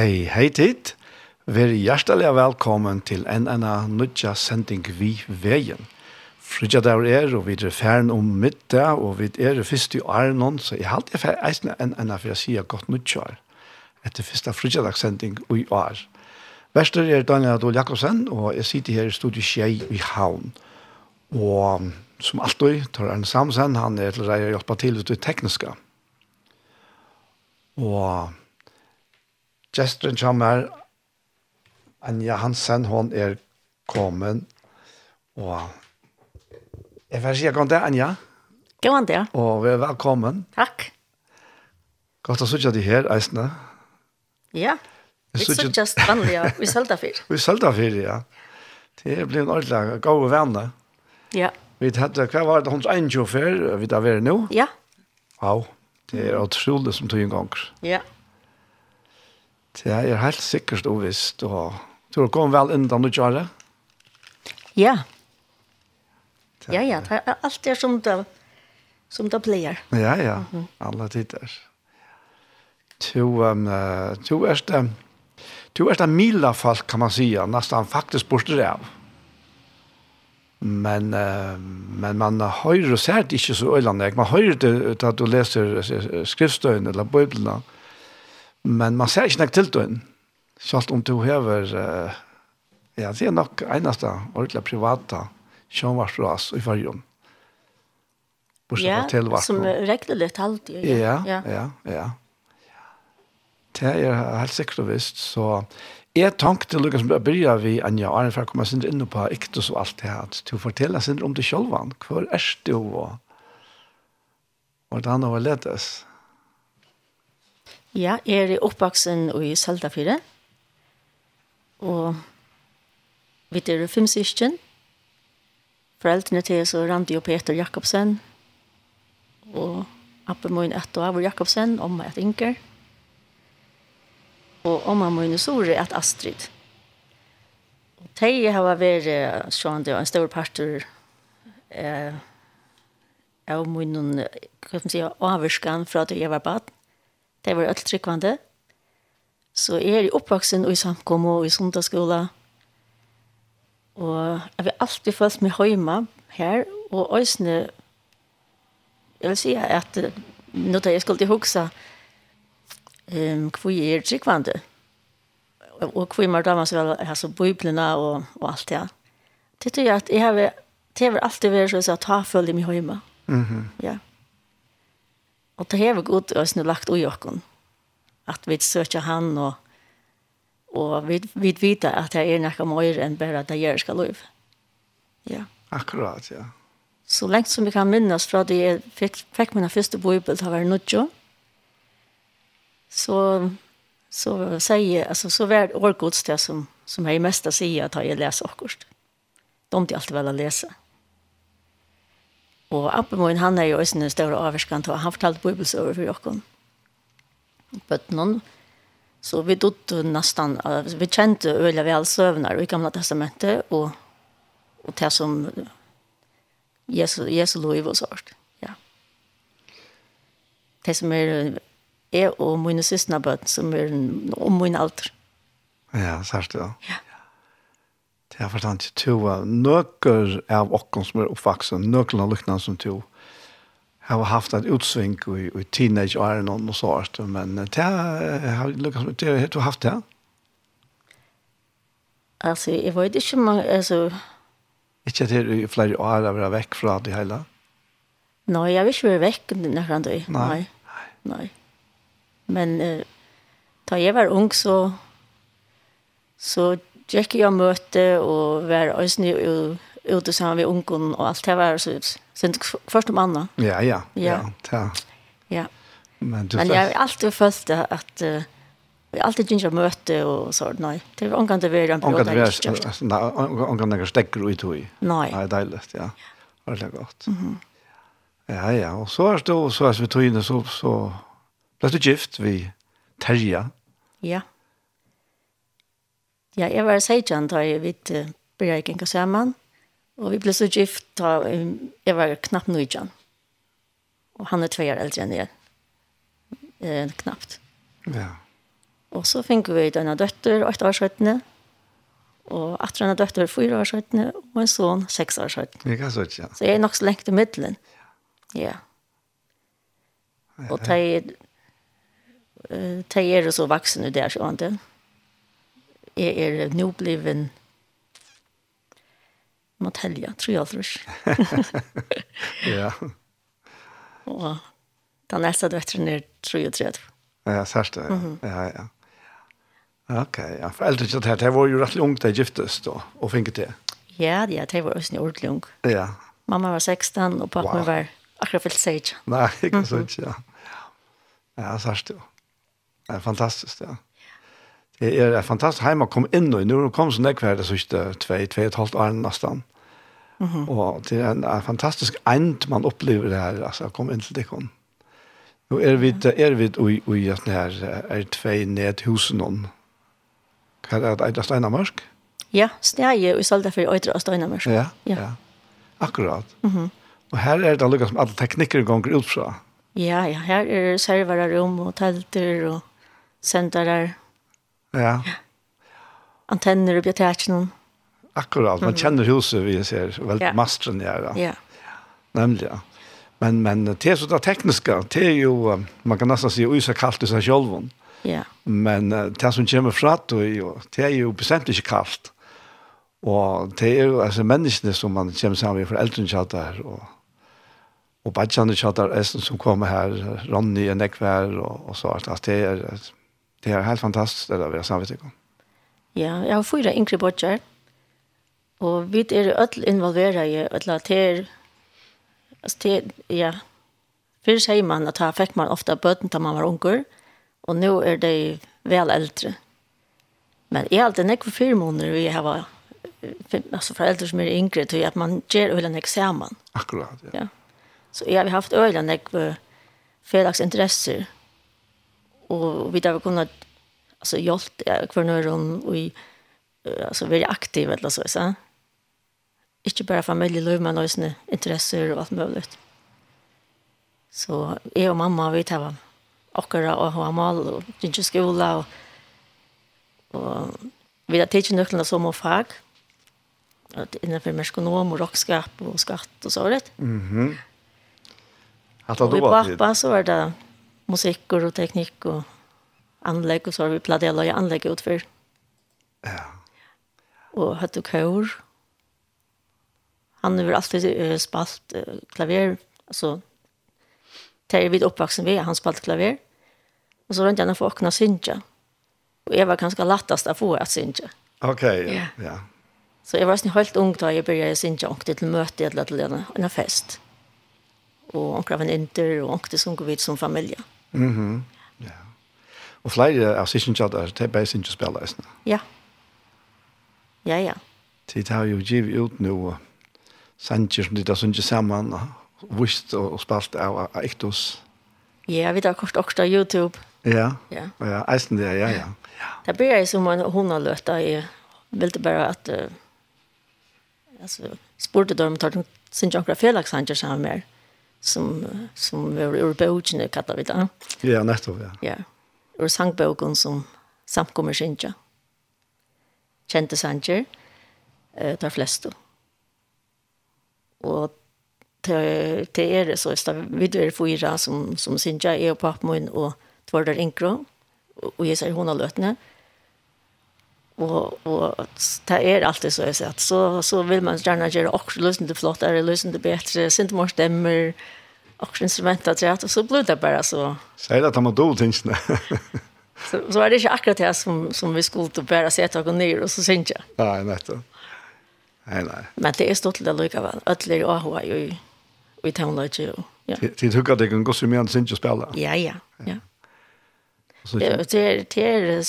Hei, hei tid. Vær hjertelig velkommen til en ena nødja sending vi veien. Frydja der er, og vi er ferden om middag, og vi er først i Arnon, så jeg halte jeg ferdig eisne en ena for jeg sier godt nødja er. Etter første frydja dag sending i år. Vester er Daniel Adol Jakobsen, og jeg sitter her i studiet Kjei i Havn. Og som alltid, tar Arne Samsen, han er til å hjelpe til ut i tekniska. Og Gesteren kommer, Anja Hansen, hon er kommet, og jeg vil si god dag, Anja. God det. Og vi er velkommen. Takk. Godt å sitte deg her, Eisne. Ja, vi sitter just vanlig, ja. Vi sølta fyr. vi sølta fyr, ja. Det blir en ordentlig gode venner. Ja. Vi hadde, hva var det, 121 før, vi da var nå? Ja. Ja, det er utrolig som tog en gang. Ja. Ja. Det er helt sikkert og visst. Og, tror du kom vel undan og kjøre? Ja. Det, ja, ja. Det er alt det som det, som det blir. Ja, ja. Mm -hmm. Alle tider. To, um, to er det... Du er det mila folk, kan man säga, nästan faktiskt borster av. Men, uh, men man høyre og ser det ikke så øyland. Man høyre det da du leser skriftstøyene eller bøyblene. Mm Men man ser ikke nok til den. Selv om du hever, uh, ja, det er nok eneste ordentlig privata sjønvarsras i fargen. Bortsett Ja, som regelrett alltid. Ja, ja, ja. ja. Det er helt sikkert og visst, så jeg tenkte til Lukas som jeg begynner vi, Anja, og Arne, for jeg kommer sin inn på Iktus og alt det her, til å fortelle sin om det selv, Hvor er det jo, og hvordan det var ledes. Ja, jeg er oppvaksen i Saldafire. Og vi er fem syskjen. Foreldrene til så Randi og Peter Jakobsen. Og appe min ett og Avor Jakobsen, omma et Inger. Og omma min sore et Astrid. Og de har vært sånn det var en stor parter eh, av min, hva skal man si, avvurskan fra det jeg var baden det var alt tryggvande. Så jeg er oppvaksen og i samkom og i sundagsskola. Og jeg har alltid følt meg hjemme her, og øsne, jeg vil si at nå da jeg skulle huske um, hvor jeg er tryggvande, og hvor jeg må damer så vel, altså biblene og, og alt det. Det tror jeg at jeg har, det har alltid vært så at ta følge meg hjemme. Mm -hmm. Ja. Yeah. Og det har vi godt og snu lagt ui okken. At vi søker han og, og vi, vi vet at det er nekka mer enn bare det gjør skal lov. Ja. Akkurat, ja. Så lengt som vi kan minnes fra det jeg fikk, fikk min første bibel, å være nødjo. Så, så, sier, altså, så var det årgods det som, som jeg mest sier at jeg leser akkurat. De er alltid vel å lese. Ja Og Abbemoen, han er jo også en større avvarskant, og han fortalte bibelsøver for jokken. Bøttenen, så vi dotte nesten, vi kjente øyla vel søvner i gamla testamentet, og, og det som Jesu, Jesu lov og sånt. Ja. Det som er, jeg og mine søsne bøtten, som er om min alder. Ja, særlig, ja. Ja jeg forstand ikke to av nøkker av åkken som er oppvaksen, nøkkerne lykkene som to. Har haft et utsving i, i teenage-åren og noe sånt, men det har lykkes med det. Har du haft det? Altså, jeg vet ikke om man, altså... Ikke at det er flere år å være vekk fra det hele? Nei, jeg vil ikke være vekk når jeg Nei. Nei. Nei. Men uh, da jeg var ung, så, så Gikk jeg og møte og var øyne ute sammen med ungen og alt det var så sent først om Anna. Ja, ja, ja. ja, ja. Men, du, Men jeg har alltid følt det at uh, Vi har alltid gynner møte og så, nei. Det var omgang til å være en periode. Omgang til å stekke ut i. Nei. Nei, deilig, ja. Det er godt. Ja, ja. Og så er det, og så er vi tog inn, så, så ble du gift vi Terja. Ja. Ja, jeg var seitjan da jeg vidt uh, byrja jeg genka saman, og vi ble så gift da um, jeg var knapt nøyjan. Og han er tvei år eldre enn jeg, eh, knapt. Ja. Og så fikk vi denne døtter, åtte år skjøttene, og at denne døtter, 4 år skjøttene, og en son, seks år skjøttene. Ja, så ja. Så jeg er nok så lengt i middelen. Ja. Og de, de er jo så vaksne der, skjønner du. Jeg er nå bliven Matelja, tror jeg aldri. ja. Og den eldste døtteren er 33. Ja, særst det. Ja, ja. Ok, ja. For eldre ikke det her, det var jo rett ungt det giftes da, og finket det. Ja, ja, det var også ordentlig ung. Ja. Mamma var 16, og pappa wow. var akkurat fyllt seg ikke. Nei, ikke sant, ja. Ja, særst det. Det er fantastisk, ja er er fantastisk heim å komme inn og nå kom så nekk det siste 2 2 et halvt år nesten. Mm -hmm. Og det er en, en fantastisk end man opplever det her, altså å komme inn til det kom. Nå er vi er vi i i at her er tvei ned husen om. Hva er det er steina mørk? Ja, snæje og salda for øytre og steina mørk. Ja. Ja. Akkurat. Mhm. Mm og her er det lukka som alle teknikker gonger ut fra. Ja, ja, her er serverar rom og telter og sendarar. Ja. Antenner og i. Akkurat, man kjenner huset vi ser väldigt ja. mastren ja. Ja. Nämligen. Men men det är så där tekniska, det är ju man kan nästan se ojsa kallt i seg själv. Ja. Men det som kommer från det är ju bestemt ikke kallt. Og det er jo altså menneskene som man kommer sammen med foreldrene kjattar, og, og badjane kjattar, Esten som kommer her, Ronny og Nekvær, og, og så alt. Det er, Det er helt fantastisk det der vi har samvittig om. Ja, jeg har fyra yngre bortjer, og vi er alle involveret i alle til, altså ja, før sier man at her fikk man ofte bøten da man var unger, og nå er de vel eldre. Men jeg har alltid nekve fire måneder vi har altså foreldre som er yngre til at man gjør øyne en sammen. Akkurat, ja. ja. Så jeg har haft öl en felaktiga intresser och vi där vi kunde alltså hjälpt kvar någon och i alltså väldigt aktiv eller så så. Inte bara familjeliv men också intresser och allt möjligt. Så jag och mamma vi tar akkurat och ha mal och gick skola och och vi har tagit nycklarna som och fag att innanför merskonom och rockskap och skatt och så rätt. Mhm. Mm att då var det. Pappa så var det musikker og teknikk og anlegg, og så har vi pleide å lage anlegg utfor. Ja. Og høtt og kår. Han har alltid uh, spalt uh, klaver, altså, det er vidt oppvaksen vi, han spalt klaver. Og så rundt han for åkna synsja. Og jeg var ganske lattast av få at synsja. Ok, ja. Yeah. ja. Så jeg var sånn helt ung da jeg begynte synsja, og til møte eller til en fest. Og omkring av en inter, og omkring som går vidt som familie. Ja. Mhm. Ja. Og flere av sysselkjøtter, det er bare sysselkjøspillere. Ja. Ja, ja. Det har jo givet ut noe sanger som de da synger sammen, og vist og spalt av Ektos. Ja, vi tar kort også YouTube. Ja, ja, ja, eisen det, ja, ja. Det blir jeg som en hund har løtt, jeg ville bare at, uh, altså, spurte dem, tar de sin jankra felaksanger sammen med som som var ur bogen kallar vi det. Ja, nettopp ja. Ja. Ur sangboken som samkommer synja. Kjente sanger eh tar flest då. Och till till det så är det är fyra som som synja är på min och två där inkro och jag säger hon har lötne. Mm och och det är alltid så så att så så vill man gärna göra också lyssna det flott är lösen det bättre sent mer stämmer och instrument att rätt och så blir det bara så. Säg att man då tänks det så så är det inte akkurat det som som vi skulle då bara sätta och ner och så syns jag nej netto nej nej men det är stort det lukar väl öll är och ju vi tar ju ja. Det tycker det kan gå så mycket syns spela ja ja ja. Det är det är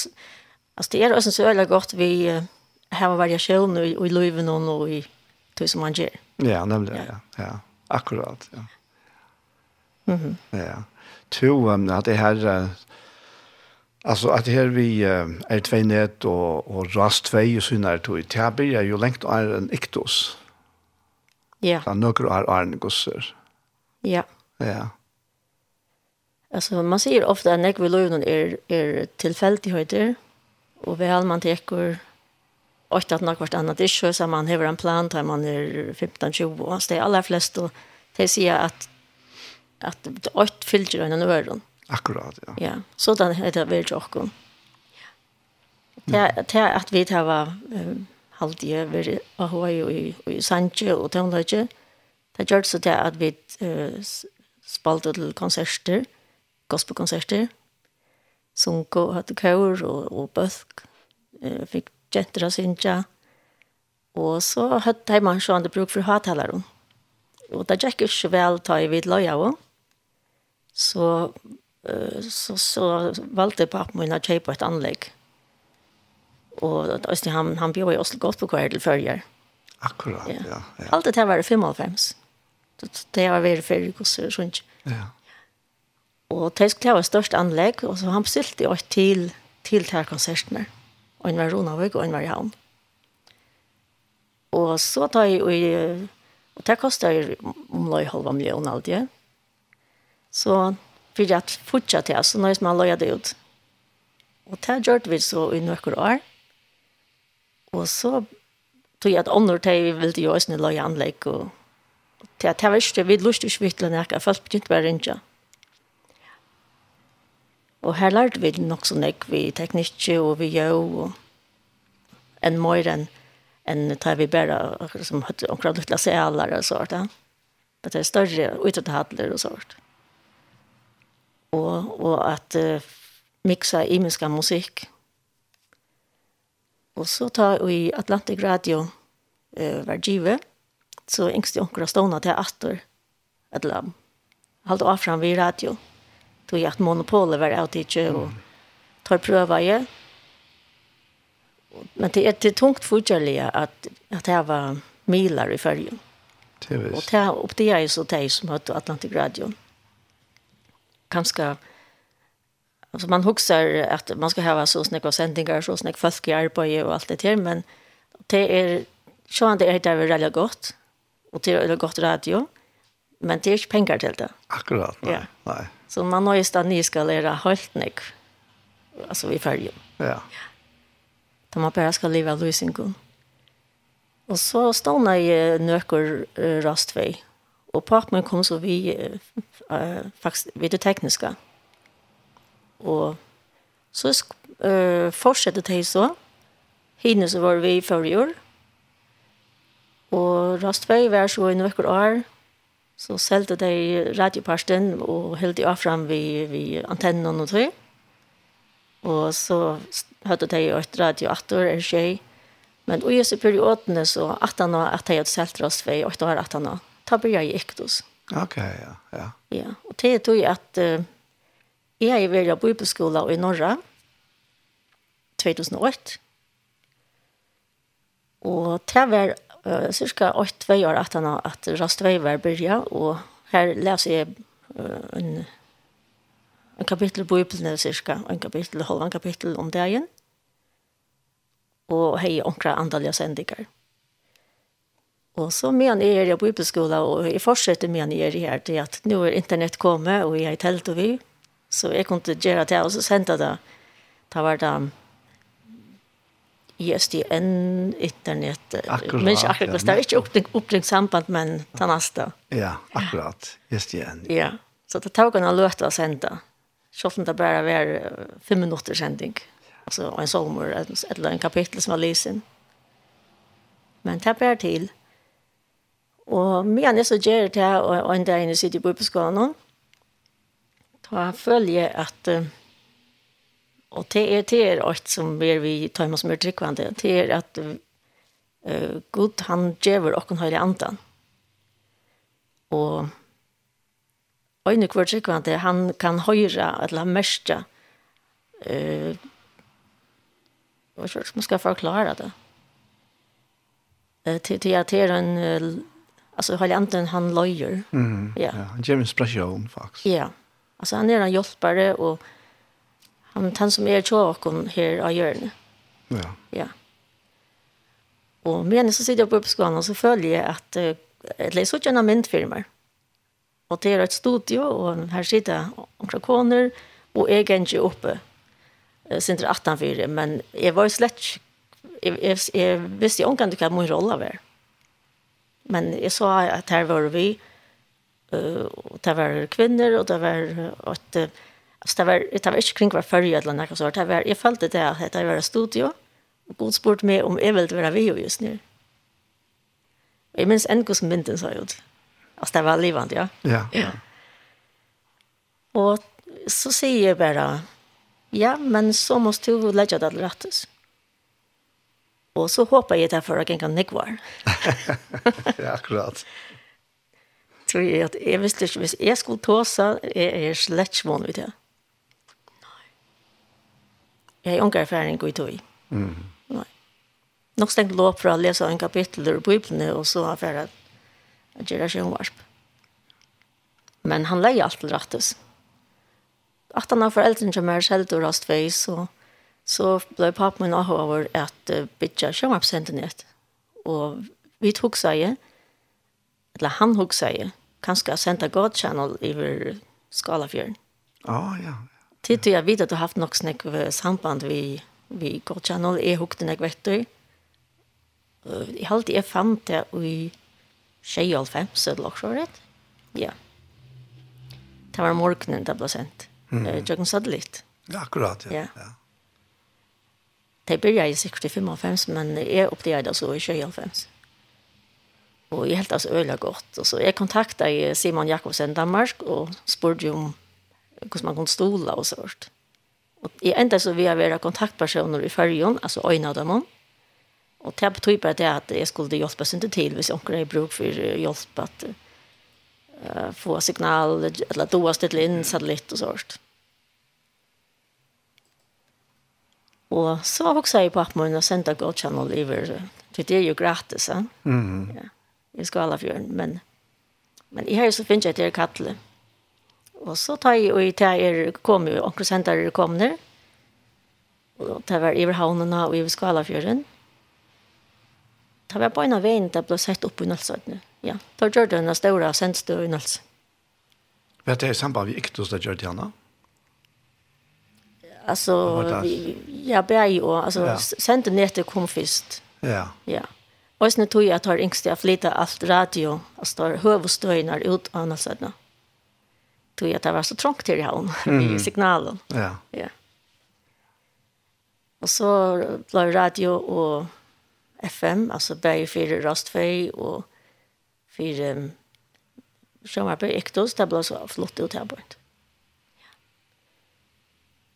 Alltså det är också så jävla gott vi har variation i, i livet och i det som man gör. Ja, nämligen. Ja. ja. ja. Akkurat, ja. Mm -hmm. Ja. Tro um, att det här Alltså att här vi är två nät och, och rast två ju så när det i här blir ju längt är en iktos. Ja. Så några är en gosser. Ja. Ja. Alltså man säger ofta att när vi lever är är tillfälligheter. Mm Og vel man tekur åtta att något annat det kör så man har en plan där man är 15 20 år. Så Det är alla flest och det säger att att åt fyller den öron. Akkurat ja. Ja, så där är det väl jag kom. Ja. Det är att vi tar var halt ju vi har ju i Sanche och Tonlaje. Det gör så det att vi uh, spaltar till konserter, gospelkonserter sunko, hatt kaur og, og bøsk. Jeg fikk jenter av synja. Og så hatt jeg man sånn det bruk for hattalere. Og det gikk ikke vel ta i vid løya også. Så, så, så valgte pappen min å kjøpe et anlegg. Og Øystein, han, han bjør i Oslo godt på hver til førjer. Akkurat, ja. ja, ja. Alt det var det 55. Det var vært før i og sånt. Ja. Og det skulle være størst anlegg, og så han bestilte jeg til, til de her konsertene. Og en var i Ronavøk, og en var i Havn. Og så tar jeg, og, og det koster omløy halva million aldri. Så for jeg fortsatte jeg, så når man løy det ut. Og det gjorde vi så i noen år. Og så tog jeg ånder andre vi ville gjøre sånne løy anlegg, og det var ikke, vi lustet ikke vittlen, jeg har følt å være rinja. Og her lærte vi nok så nek vi teknikker og vi gjør og en mer enn en tar vi bare akkurat som hade omkring lilla sälar och sånt. Ja. det er større utåt og och sånt. Og, og at uh, mixa imenska musikk. Og så tar vi Atlantic Radio uh, var givet så ängst jag omkring stona till attor eller lam. Halt av fram vid radio tog jag att monopolet var av tidigt och tar pröva ju. Men det är det tungt fortfarande att att det var milar i färgen. Det visst. Och det upp det är så det som hade Atlantic Radio. Kanske alltså man huxar att man ska ha så snäcka sändningar så snäcka fast i arbete och allt det där men det är så han det är det väldigt gott och det är väl gott radio men det är inte pengar till det. Akkurat, nej. Ja. nej. Så man har ju stannat ni ska lära helt nek. Alltså vi följer. Ja. Då man bara ska leva lösningen. Och så stannar ju nökor rastvej. Och pappan kom så vi äh, faktiskt vid det tekniska. Och så äh, fortsatte det så. Hinner så var vi i förrjor. Och rastvei var så i nökor år. Så selte de radioparsten og helt de avfram vi, vi antennen og tøy. Og så hørte de et radioator, en tjej. Men i disse periodene så at han at de hadde selt oss ved 8 år at han Da ble jeg ikke hos. Ok, ja. Ja, ja. og det tog jeg at uh, jeg er var på bibelskola i Norra 2008. Og det var uh, cirka 8-2 år at han at rastvei var byrja, og her leser jeg uh, en, en kapittel på Bibelen, cirka en kapittel, halvan kapittel om dagen, og hei onkra andalige sendinger. Og så men jeg er på Bibelskola, og jeg fortsetter men jeg er her til at nå er internett kommet, og jeg er telt og vi, så jeg kunne gjøre det, og så sendte det, da var det ISDN, internet. Akkurat. Men ikke akkurat, ja, det er ikke oppring, oppring samband, men ta neste. Ja, akkurat, ISDN. Ja, så det tar kan løte å sende. Selv om det bare var fem minutter sending. Altså en sommer, et eller en kapittel som var lysen. Men det bare til. Og mye jeg så gjør det, og en dag inne sitter i bøbeskolen, da føler jeg at uh, Og det er det er alt som er vi tar med som är tryggvande. Det er at uh, Gud, han ger okken høyre andan. Og Øyne kvart tryggvande, han kan høyre eller mestja, eh, hva er det, man skal forklare det. Til, til at det er en, altså Halianten, han løyer. Mm, ja. ja, han gjør inspirasjon, faktisk. Ja, altså han er en hjelpare, og han han som är tjockon här av hjørnet. Ja. Ja. Och men så sitter jag på oppskolen, och så följer jag att ett läs ut genom myntfirmer. Och det är ett studio och här sitter omkring koner og jeg er ikke uppe. Sen sitter 18 men jeg var ju slett ikke jeg, jeg, jeg visste kan du kan min rolle var. Men jag sa att her var vi eh och det var kvinnor och det var att Alltså det var, det var ikke kring hver førje eller noe sånt. Det var, jeg følte det at det var en studio. og god spurt meg om jeg ville vara video just nu. Og jeg minns en som mynden sa ut. Altså det var livande, ja. Ja. ja. Og så sier jeg bare, ja, men så måste du legge det rettes. Og så håper jeg det for å gjenge nekvar. ja, akkurat tror jeg at jeg visste ikke, hvis jeg skulle tåse, jeg er slett ikke vann vidt det. Jeg har unga erfaring i tog. Mm. Nei. Nok stengt lov for å lese en kapittel ur Bibelen, og så har jeg at gjøre sjønvarsp. Men han leier alt til rettes. At han har foreldrene som er selv til rast vei, så så ble pappa min av over at uh, bytja sjønvarpsenten. Og vi tok seg, eller han tok seg, kanskje sendte godkjennel over Skalafjøren. Ah, ja, Tid jag vet att du har haft något snäck samband vi vi går channel är hukt den vet du. Jag har alltid fann det i tjej och fem så det låter rätt. Ja. Det var morgonen det blev sent. Mm. Jag kan säga. Ja, akkurat. Ja. ja. ja. Det började i sikkert i 55, men jeg oppdaget så i 25. Og jeg helt altså øyla godt. Og så jeg kontaktet Simon Jakobsen i Danmark og spurte om hur man kan stola och vart. Och i enda så vi har våra kontaktpersoner i färjan, alltså öjna dem. Och det betyder bara det att jag skulle hjälpa sig inte till hvis jag har bruk för hjälp att uh, få signal eller doa har in satellit och vart. Och så har också på att man har sänt en god channel över. Det är ju gratis. Eh? Mm. Ja. Jag ska alla fjärn, men, men i här så finns jag det kallt. Mm Og så tar jeg og til jeg kom jo, og senter kom der. Og det var i havnene og i Skalafjøren. Det var på en av veien det ble sett opp i Nølsøtene. Ja, da gjør det en større sendstø i Nølsø. Vet du, er samband vi ikke hos det gjør det, Anna? Altså, ja, bare jo, altså, ja. sendte ned til kom først. Ja. Ja. Og så tog jeg at tar yngste, jeg flyttet alt radio, altså, høvestøyene ut av Nølsøtene tog jag det var så trångt i havn mm. i signalen. Ja. ja. Och så blev radio och FM, alltså bägge fyra rastfej och fyra sommarbe Ektos, det blev så flott ut här bort. Ja.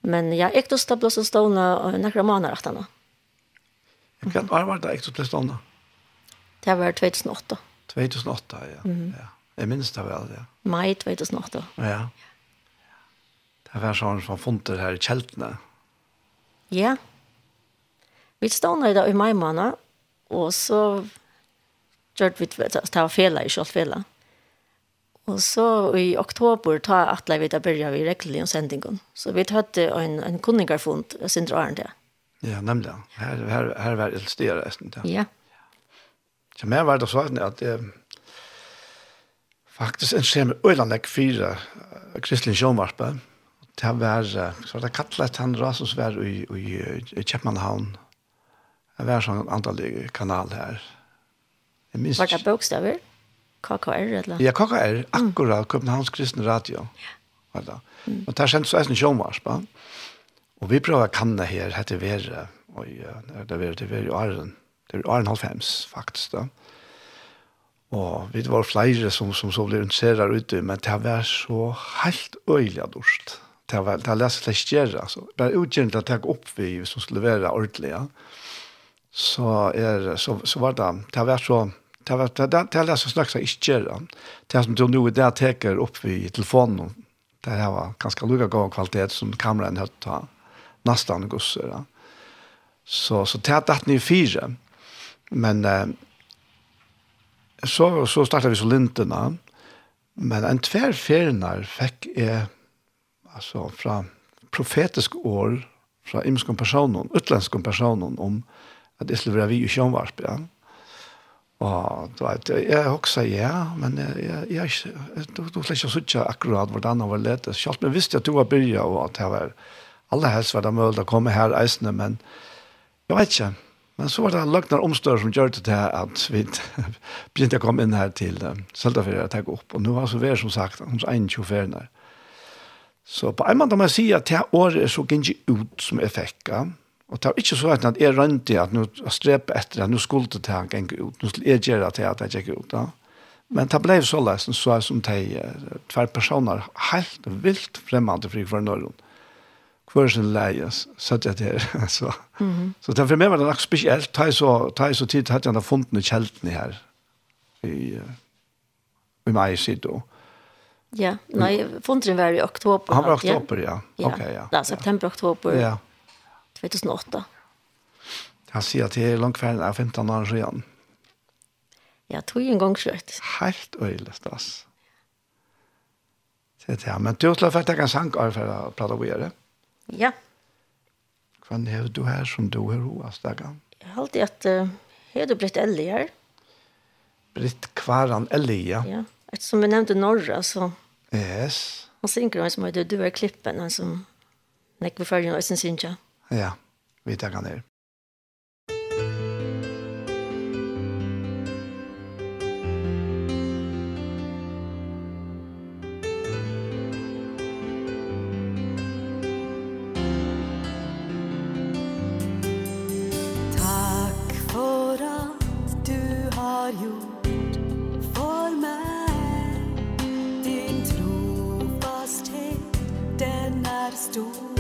Men ja, Ektos det blev så stående några månader efter nu. Jag kan det Ektos blev stående. Det var 2008. 2008, ja. Mm. ja. Jeg minns det vel, ja. Mai 2008. Ja. Det var sånn som funter her i kjeltene. Ja. Vi stod nå i dag i mai måned, og så gjør vi det var fela i kjøltfela. Og så i oktober ta atle vi da börja vi rekkelig om sendingen. Så vi hadde en, en kunningarfond, Sindre Arne, Ja, nemlig. Her, her, her var det styrre, nesten. Ja. ja. Så mer var det sånn at jeg, faktisk en skjer med Øylandek 4, kristelig Sjånvarpe. Det var, så var det kattlet han rasen som var i, i, i Kjeppmannhavn. Det var sånn antall kanal her. Jeg minns... Var det bokstaver? KKR eller? Ja, KKR, akkurat, mm. Københavns Kristne Radio. Ja. Yeah. Mm. Og er kjent så eisen Sjånvarpe. Og vi prøver å kanne her, hette Vere, og ja, det er Vere, det er Vere i Arren. Det er Arren 95, faktisk da. Mm Og vi var flere som, som så ble interesseret ute, men det var så helt øyelig av dårst. Det var det lest til å gjøre, altså. Bare utgjørende til å ta opp vi som skulle være ordentlig, ja. Så, er, så, så var det, det var så, det var det, det, det lest slags ikke gjøre. Det som du nå i det teker opp i telefonen, det her var ganske lukket god kvalitet som kameran hadde ta, nesten gusser, ja. Så, så det er datt ni fire, men så, så startet vi så lintene, men en tverrferner fikk jeg, altså fra profetisk år, fra imenske personer, utlenske personer, om at jeg skulle være vi i Kjønvarp, ja. Og du vet, jeg også, ja, men jeg, jeg, jeg, du, du slett ikke sitte akkurat hvordan det var lett. Selv men visste at du var bygget, og at jeg var, alle helst var det mulig å komme her eisene, men jeg vet ikke, Men så var det en løgner omstør som gjør det til at vi begynte å komme inn her til um, Søltafjøret og tenke opp. Og nå har så vært som sagt hos 21 feriene. Så på en måte må jeg si at det året er så gikk ut som jeg fikk. Og det var ikke så at jeg rønte at nå strepe etter at nå skulle det til han gikk ut. Nå skulle jeg gjøre til at jeg gikk ut. Da. Men det ble så løsende så som de tver personer helt vilt fremmede fri for Norrland Hvor kvørsen leies, satt jeg til. så, mm -hmm. så det for meg var det nok spesielt. Ta så, ta så tid hadde jeg da funnet kjeltene her i, i meg siden. Ja, nei, funnet var i oktober. Han var i oktober, ja. ja. Ok, ja. Da, september, oktober ja. 2008. Han sier at det er langt ferdig, 15 år siden. Ja, tog en gang sløtt. Helt øyelig, stas. Det er det, men du har slått for at jeg kan sanke av for å prate om å gjøre det. Ja. Hva er du her som du er roast, Dagan? Jeg har alltid at uh, her du blitt Ellie her. Britt Kvaran Ellie, ja. Ja, ettersom vi nevnte Norra, så... Yes. Han synker han som heter Du er klippen, han som nekker for førjen og sin synger. Ja, vi tar han her. har gjort for meg. Din trofasthet, den er stor.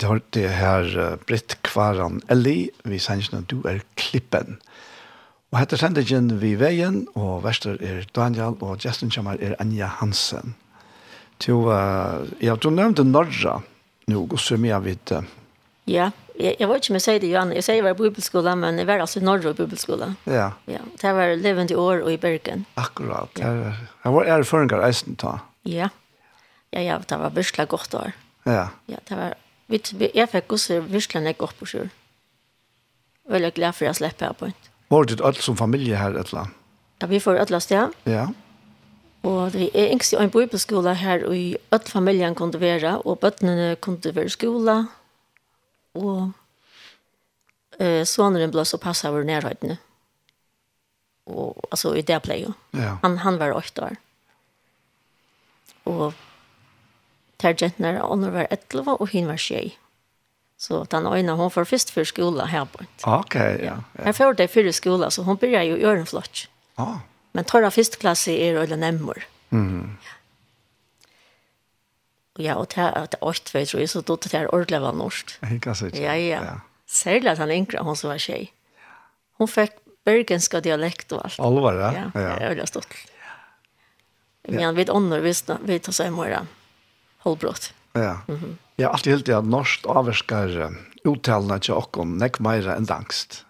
Vi det her Britt Kvaran Elli, vi sender du er klippen. Og hette sendingen vi veien, og verster er Daniel, og Justin kommer er Anja Hansen. Til, uh, ja, du nevnte Norra, nå går så mye vidt. Ja, jeg, jeg vet ikke om jeg sier det, Johan. Jeg sier jeg var i bibelskolen, men jeg var altså i Norra bibelskolen. Ja. ja. Det var levende år og i Bergen. Akkurat. Ja. Jeg var erfaringer eisen ta. Ja. Ja, ja, det var virkelig godt år. Ja. Ja, det var vi, jeg fikk også virkelig ikke opp på sjøl. Veldig er glad for jeg slipper her på en. Var det alt som familie her et eller annet? Ja, vi får et sted. ja. Ja. Og det er yngst i en bibelskole her, og i alt familien kunne være, og bøttene kunne være i og eh, soneren ble så passet over nærhøydene. Og altså, i det ble jo. Ja. Han, han var åtte år. Og der jentene er ånden var 11 og hun var 6. Så den øyne, hun får først for skolen her på. Ok, ja. ja. Her får det før skolen, så hun begynner jo å gjøre en flott. Ah. Men tar av første klasse er øyne nemmer. Mm. Ja, og det er åkt, vet jeg, så da det er ordentlig var norsk. Jeg kan Ja, ja. ja. Særlig at han yngre, hun som var tjej. Hun fikk bergenska dialekt og alt. Alvar, ja. Ja, det er øyne stått. Men vi ånder, vi tar seg i morgen hållbrott. Ja. Mm -hmm. Jag har alltid helt jag norskt avverskar uttalna till och om näck mera än angst.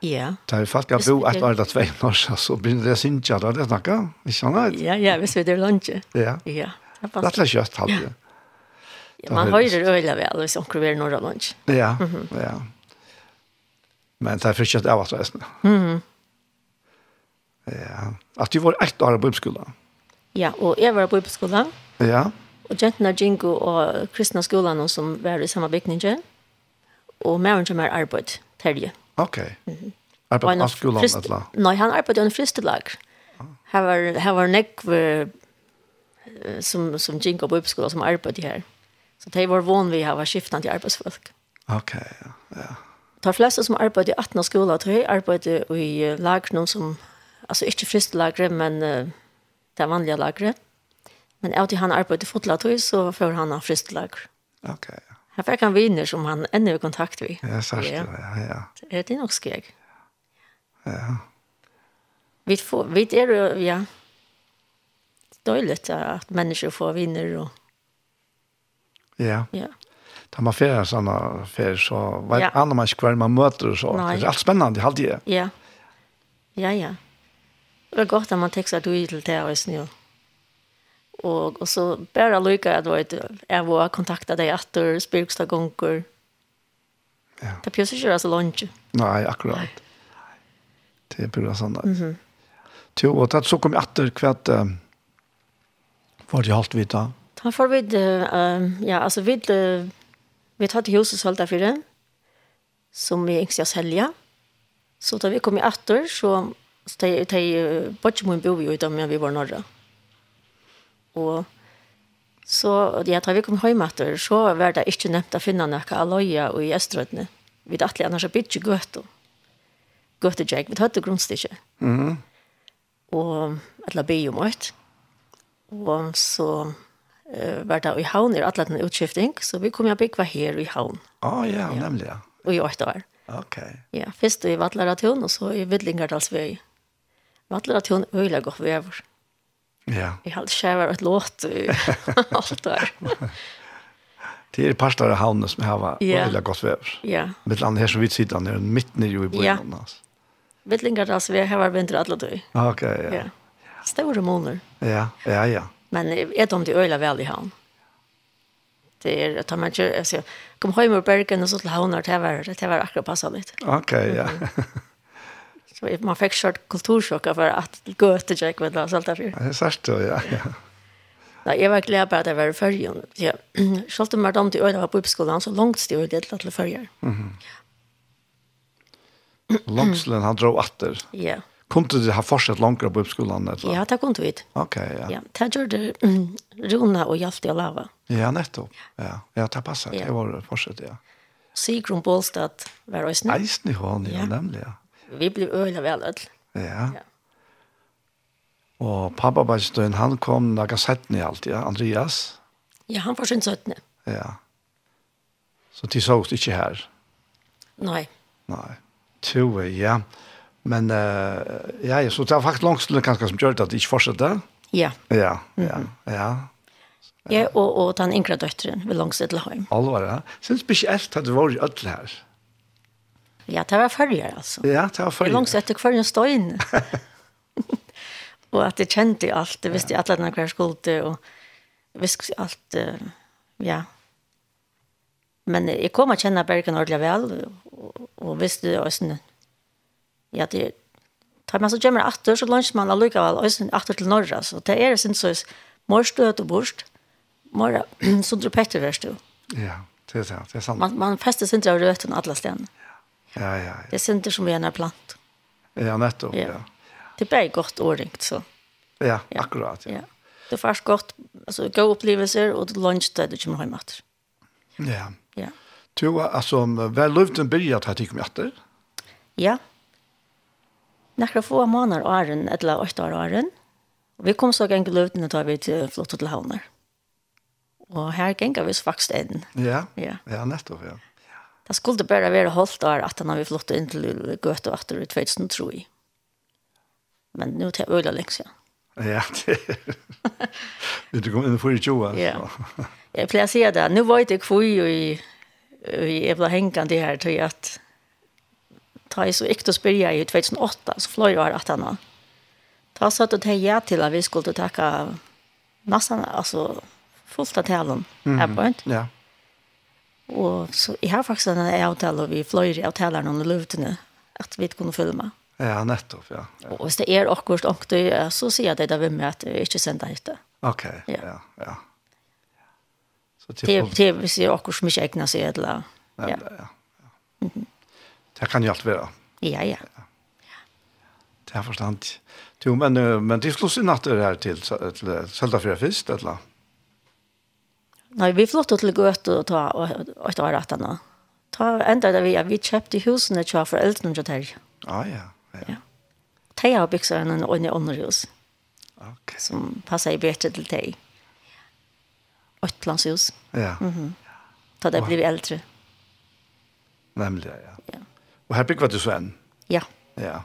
Ja. Da Tar fast jag bo år vara två norsk, så begynner det synja där det snacka. Ikke känner det. Ja, ja, hvis vi er lunge. Ja. Ja. Det er lätt just hade. Ja, man har ju det öliga väl och så kommer vi några lunch. Ja. Ja. Men det er jag av at reisende. Mhm. Ja. At du var ett år på skolan. Ja, och jag var på skolan. Ja. Og jentene Jingo og kristne skolene som var i samme bygningen. Og mer som er arbeid, terje. Ok. Mm -hmm. Arbeid av skolen frist... eller? Nei, han arbeidde i en fristelag. Her var, her var nekv som, som Jingo på uppskolan som arbeidde her. Så det var van vi var skiftende arbeidsfolk. Ok, ja. ja. De fleste som arbeidde i 18 skolen, tror jeg arbeidde i lagene som, altså ikke fristelagre, men uh, det vanlige lagret. Men av til han arbeidde i fotlatøy, så får han av fristelager. Ok, ja. Her fikk han viner som han enda i kontakt vi. Ja, sørst det, ja. ja. Er det nok skjeg? Ja. Vi, får, vi er jo, ja, døylet at mennesker får viner og... Ja. Ja. Da man fer sånne fer, så hver ja. annen man ikke hver man møter, så Nei. det er alt spennende, halvdige. Ja. Ja, ja. Det er godt at man tekster du til det, og snur. Og, och så bara lycka jag då att jag var kontakta dig etter, du gonger. Ja. Det pjøs ikke göra så långt. Nej, akkurat. Det er bare sånn. Mm -hmm. Jo, og det så kom jag att kvart äh, var det halt vita. Han får vid, äh, ja, alltså vid, äh, vi tar til huset sålt därför det, som vi ikke skal sälja. Så då vi kom i så steg, de bort som hon bor i utan men vi var norra. Og så, ja, da vi kom hjem etter, så var det ikke nevnt å finne noe aløya i Østrødene. Vi hadde alltid annars bygget gøtt og gøtt og jeg, vi hadde grunnstykket. Mm. Og alle bygget om alt. Og så uh, var det i havn, i alle den utskifting, så vi kom jo bygge her i havn. Å oh, ja, nemlig, ja. Og i åtte år. Ok. Ja, først i Vattlaratun, og så i Vidlingartalsvei. Vattleratun, øyelig godt vever. Ja. Jeg hadde ikke vært et låt i alt der. Det er parter av havnet som har vært yeah. veldig godt vever. Ja. Yeah. Mitt land her som vi sitter er midt nede i bøyene. Ja. Yeah. Mitt land her som vi har vært vinter alle døy. Ok, ja. ja. Store måneder. Ja, ja, ja. Men er de det øyla vel i havn? Det er, jeg tar meg ikke, jeg sier, kom hjem og bergen og så til havner, det var, det var akkurat passet litt. Ok, ja. Mm -hmm. Så man fikk kjørt kultursjokka for at gå till Jack med oss allt därför. Det er sant ja. ja. Nej, jeg var glad at jeg var i förrjun. Ja. Selv Skolte mer dem till öra på oppskolen, så langt stod det till til förrjun. Mhm. Långslen han dro atter. Ja. Kom du ha fortsatt langere på uppskolan eller? Ja, det kunne vi. Ok, ja. Ja, det gjør gjorde Rona og Hjalte og Lava. Ja, nettopp. Ja, ja det passar. Det var fortsatt, ja. Sigrun Bålstad var også nu. Eisen i hon, ja, Ja. Vi blev öliga väl öll. Ja. ja. Og pappa Bajstøyen, han kom några i alt, ja? Andreas. Ja, han var sin sättning. Ja. Så till sågs ikke her? Nei. Nei. To, ja. Men uh, ja, ja, så det var faktisk långt stund kanske som det at de ikke fortsatte. Ja. Ja, ja, mm -hmm. ja. Ja, og, og den yngre døtteren vil langt til heim. Alvar, ja. Synes spesielt at det var i ødel her. Ja, det var förrjar alltså. Ja, det var förrjar. Långt efter en ståin. och att det kände allt, det visste alla när jag skulle och visste allt ja. Men jag kom att känna Bergen ordentligt väl och, och visste också ja, det tar man så gömmer åter så lunch man allukar väl alltså åter till norra så det är sen så du och borst. Mora sundre petter du. Ja, det är sant, det är sant. Man man fäster sig inte av röten alla ställen. Ja, ja, ja. Det synder som vi er plant. Ja, nettopp, ja. ja. Det er bare godt åringt, så. Ja, ja. akkurat, ja. ja. Du får godt, altså, gode opplevelser, og du lunsj der du kommer hjemme etter. Ja. Ja. Du, altså, hva løvden byrja til at jeg kom etter? Ja. Nekker få måneder åren, eller åtte år åren. Vi kom så gang løvden, og da vi til flott til havner. Og her ganger vi faktisk inn. Ja, ja, ja nettopp, ja. Det skulle bare være holdt der at han har flott inn til Gøte og etter i 2003. Men nå tar jeg øyla lenge siden. Ja, det er du kom inn for i tjoa. Ja, jeg pleier å si det. Nå var det kvøy og jeg ble hengende her til at ta jeg så ikke til å spørre i 2008, så fløy jeg her at han har. Ta så at jeg ja til at vi skulle takke nesten, altså fullt av talen. Mm -hmm. Ja, Og så jeg har faktisk en avtale, og vi fløyer avtaler noen løvtene, at vi kunne filme. Ja, nettopp, ja. ja. Og hvis det er akkurat ångtøy, så sier jeg det der ved meg at jeg ikke sender hit. det. Ok, ja, ja. ja. Så til det vil si akkurat som ikke egner seg, eller... Ja, ja. ja. ja. Det kan jo alt være. Ja, ja. Det er forstand. Jo, men, men de slås i natt det her til, til Sølda først, Fist, eller? Nei, vi flyttet til Gøte og ta og år etter nå. Ta enda det vi, vi kjøpte husene til foreldrene til Terje. Ah, ja, ja. ja. Terje har bygd seg en underhus. Ok. Som passer bedre til Terje. Øtlandshus. Ja. Mm -hmm. Ta det blir eldre. Nemlig, ja. ja. Og her bygger du så en? Ja. Ja.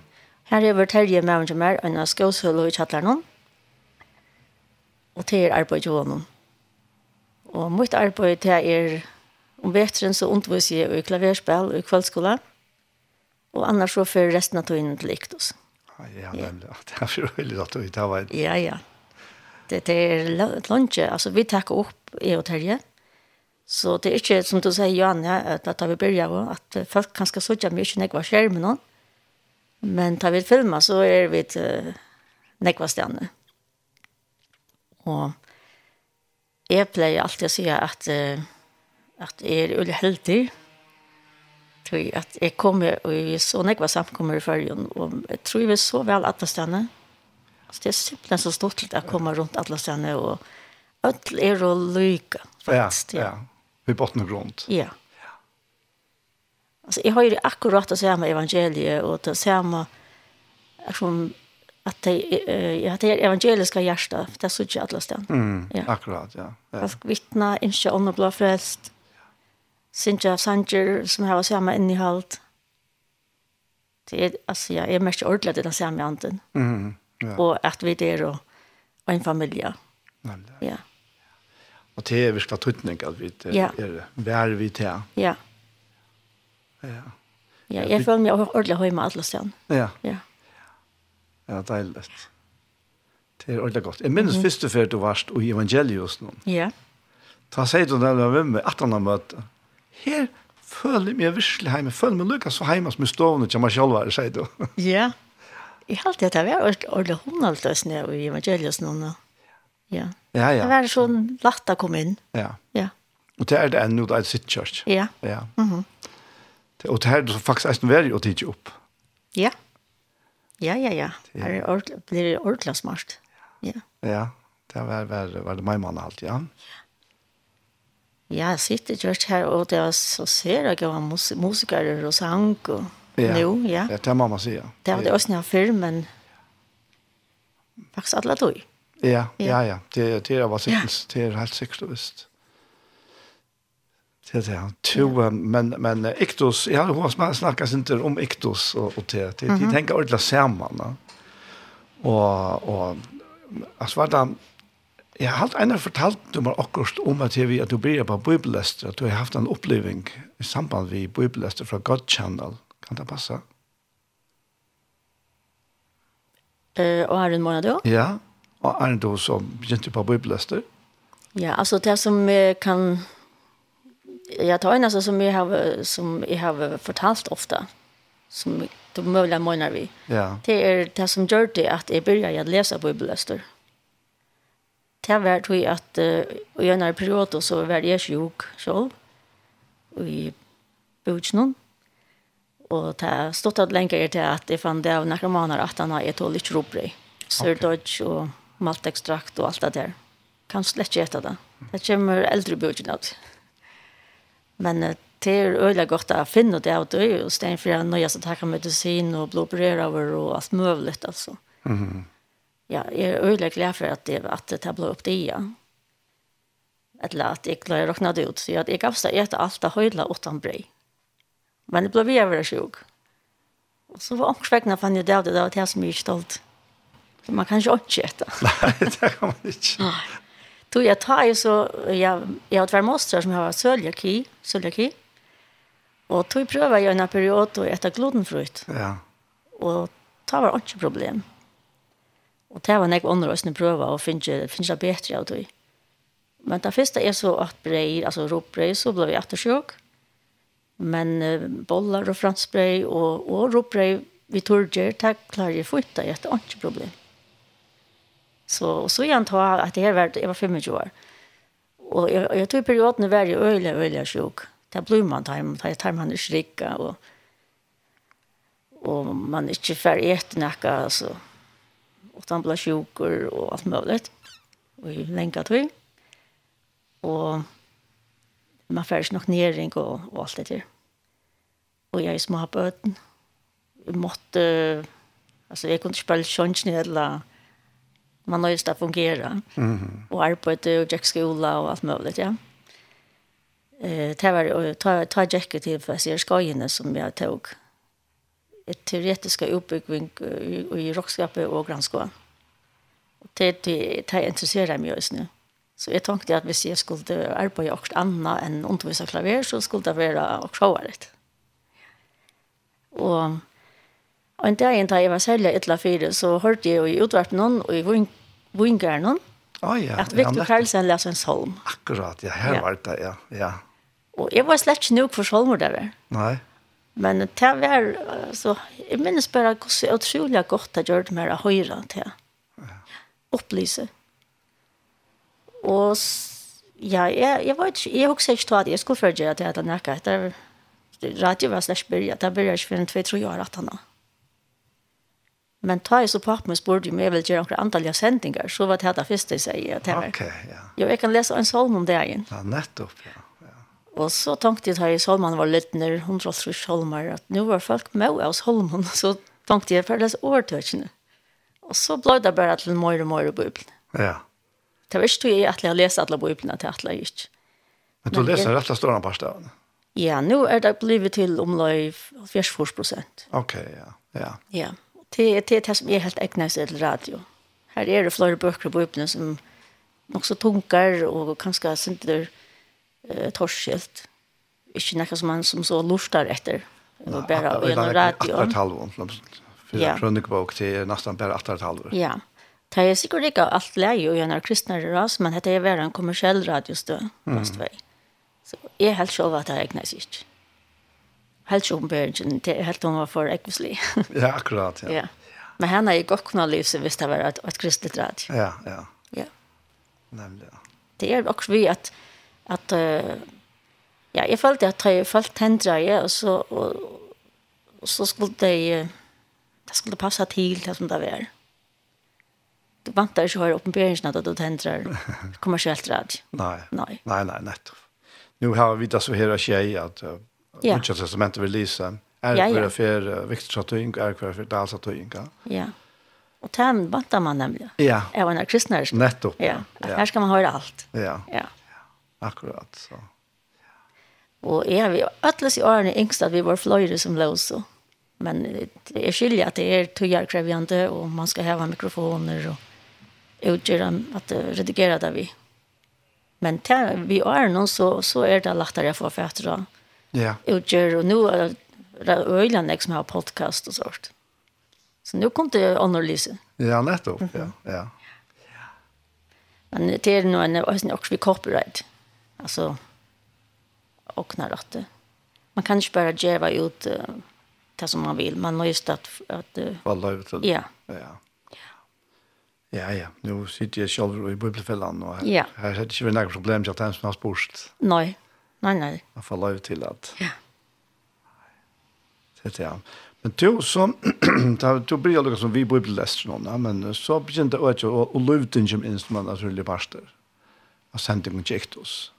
Her er vi Terje med meg og meg, og en skåshøl og i kjattler noen. Og til arbeid jo noen. Og mitt arbeid til er om vetren så underviser jeg i klaverspill og i kveldskola. Og annars så fører resten av togene til Iktus. Ja, nemlig. Det er for veldig at du tar var Ja, ja. Det, det er lunsje. Altså, vi takker opp i og terje. Så det er ikke, som du sier, Johanna, at da vi begynner jo, at folk kan skal sørge mye ikke nekva skjermen nå. Men da vi filmer, så er vi til nekva stjerne. Og jeg pleier alltid å si at, at jeg er veldig heldig, tror at jeg kommer og så nekva samkommer i følgen, og jeg tror vi så vel alle stedene. Altså, det er simpelthen så stort til å komme rundt alle stedene, og alt er å lykke, faktisk. Ja, ja. Vi bottner rundt. Ja. Altså, jeg har jo akkurat det samme evangeliet og det samme, som at det eh ja, det evangeliska hjärta det såg jag alla stan. Mm, ja. Akkurat, ja. ja. Fast vittna inte om blå frälst. Sinja Sanger som har samma innehållt. Det är alltså jag är mest ordentligt den samma anden. Mm. Ja. Och att vi det då en familj. Ja. Ja. Och det är verkligen tutning att vi det ja. är vär vi till. Ja. Ja. Ja, jag føler meg ordentlig hjemme alle stedene. Ja. Ja. Ja, deilig. Det er ordentlig godt. Jeg minnes mm. første før du varst i evangeliet nå. Ja. Da sier du nemlig med meg at han har møtt. Her føler jeg meg virkelig hjemme. Føler meg lykke så hjemme som i stående til meg selv, sier du. Ja. Jeg har alltid at det var ordentlig hundaltøsene i evangeliet nå. Ja. Ja, ja. Det var sånn latt å komme inn. Ja. Ja. Og det er det ennå, det er sitt kjørt. Ja. Ja. Mm -hmm. Og det er det faktisk er som veldig å tidse opp. Ja. Ja Ja, ja, ja. Det ord, blir ordentlig smart. Ja. Ja, det var, var, var det meg mann alt, ja. Ja, jeg sitter just her, og det var så ser jeg var mus musikere og sang og ja. nå, ja. Ja, det er mamma sier. ja. Det var det også når før, men faktisk alle tog. Ja, ja, ja. Det, det var sikkert, det er helt sikkert og visst. Ja. Det är han två men men Iktos jag har hört snackas inte om Iktos och och det det de tänker ordla samman va. Och och as var där jag har halt einer fortalt du mal akkurat om att vi att du blir på bibelläst att du har haft en upplevelse i samband med bibelläst från God Channel. Kan det passa? Eh och har en månad då? Ja. Och är då så begynte på bibelläst. Ja, alltså det som kan jag tar en alltså som jag har som jag har fortalt ofta som de möjliga menar vi. Ja. Det är det som gör det att jag började läsa bibelläster. Det var tror jag att uh, i när period så var jag sjuk själv. I Bojnon. Och det stod att länka er till att jeg fann det av narkomaner att han har ett litt ropbry. Surdodge och maltekstrakt og allt det där. Kan slett ikke äta det. Det kommer äldre bojnon ut. Men det er øyelig godt å finne det av det, og stedet for jeg nøye seg takke medisin og blodbrøver og alt mulig, altså. Mm. Ja, jeg er øyelig glad for at det, at det ble opp det, ja. Eller at jeg klarer å råkne det ut, så jeg, jeg gavs det etter alt det høyla utan brei. Men det ble vi over sjuk. Og så var omkring fann jeg det av det, det var det som jeg er stolt. Man kan ikke åndsjette. Nei, det kan man ikke. Nei. Då jag tar ju så jag jag har två mostrar som har cøliaki, cøliaki. Och då prövar jag en period då äta glutenfritt. Ja. Och tar var inte problem. Och det var näck andra ösnen pröva och finna, det det bättre av det. Men det första är så att brei, alltså ropbrei så blev jag eftersjuk. Men uh, bollar och fransbrei och och ropbrei vi torger tack klarar ju det är inte problem. Så, og så igjen ta att det här var, jag var 25 år. Och jag jag tog perioden var jeg øyelig, øyelig sjuk. Det blev man time, det er time man skrika och och og man inte för ett noe, alltså. Och han blev sjuk och allt möjligt. Och i länka tog. Och man fer ikke nok næring og, och allt det där. Och jag är små på øden. Jeg måtte, altså jeg kunne ikke bare kjønnsnedla, og man har just att fungera. Mm. Och arbete och jack skola och allt möjligt, ja. Eh, det var ta ta jacket till för sig skojen som jag tog. Ett teoretiska uppbyggning i i rockskapet och grannskolan. Och det det det intresserar mig just nu. Så jag tänkte att hvis jag skulle arbeta också anna än undervisa klaver så skulle det vara också roligt. Och Og en dag da jeg var særlig et eller fire, så hørte jeg jo i utvart noen, og i vingeren noen, oh, ja. at Victor ja, Karlsen leser en solm. Akkurat, ja, her ja. var det, ja. ja. Og jeg var slett ikke nok for solmer der. Nei. Men det var, altså, jeg minnes bare hvordan utrolig godt jeg gjør det mer av høyre til ja. opplyse. Og ja, jeg, jeg var ikke, jeg husker ikke at jeg skulle følge det at jeg hadde nækket. Det radio var slett byrja, det byrja ikke for en 2-3 år at han. Men ta jeg så papp med spurte om jeg vil gjøre noen antallige sendinger, så var det her det første jeg sier. Ok, ja. Jo, jeg kan lese en salm om det dagen. Ja, nettopp, ja. ja. Og så tenkte jeg at salmene var litt nær, hundra og salmer, at nå var folk med oss salmene, så tenkte jeg for å lese overtøkene. Og så ble det bare til mer og mer i Bibelen. Ja. Det var ikke tog jeg at jeg lese alle Bibelene til at jeg ikke. Men du Men leser rett og slett av parstavene? Ja, nå er det blivet til omløy 40 prosent. Ok, ja. Ja. ja. Det det det som er helt ägnas till radio. Här är det flere bøker på öppna som också tunkar och kanske synter eh torskilt. Inte noe som man som så lustar efter. Og bare bara radio. radio. Ett om. Ja. Krönikbok till nästan bara ett halvår. Ja. Det er sikkert ikke allt läge och gjennom kristne ras, men det er väl en kommersiell radiostö. Mm. Så jeg är helt själv att det egnet seg ikke helt oppenbæringen, det er helt hun var for ekvislig. ja, akkurat, ja. ja. Men henne er jo godt kunnet lyse hvis det var et, et kristelig radio. Ja, ja. ja. Nemlig, ja. Det er også vi at, at uh, ja, jeg følte at jeg følte hendra, ja, og så, og, og så skulle det, det skulle passe til det som det var. Du vant ikke å høre oppenbæringen at du tendrer kommersielt rad. Nei, nei, nei, nei, nettopp. Nu har vi det så här at uh, ja. just testamentet vill läsa. Är ja, ja. för växtsatöjning, är för dalsatöjning. Ja. Och tam bantar man nämligen. Ja. Är när kristna är Nettopp. Ja. ja. Här ska man höra allt. Ja. Ja. Akkurat så. Och är vi alltså i åren yngst att vi var flöjre som lås så. Men det är skilja att det är tugarkrävjande och man ska ha mikrofoner och utgöra att redigera där vi. Men där vi är någon så, så är det lättare att få fötter Ja. Utgör och nu är det öjlan som har podcast och sånt. Så nu kom det analysen. Ja, nettopp. Mm -hmm. Ja, ja. Men det är nog en ösn också vi copyright. Alltså och när det. Man kan inte bara geva ut uh, det som man vill. Man måste just att att uh, valla ut det. Ja. Ja. Ja, ja. Nu sitter jag själv i bubbelfällan och här, ja. här är det inte några problem att han har spurst. Nej. Nei, nei. Man får lov till att... Ja. Det er det. Men du som, du blir ju som vi bor i ja, men så blir det inte och lövten som instrument av rulliga parster. Och sen det går inte oss.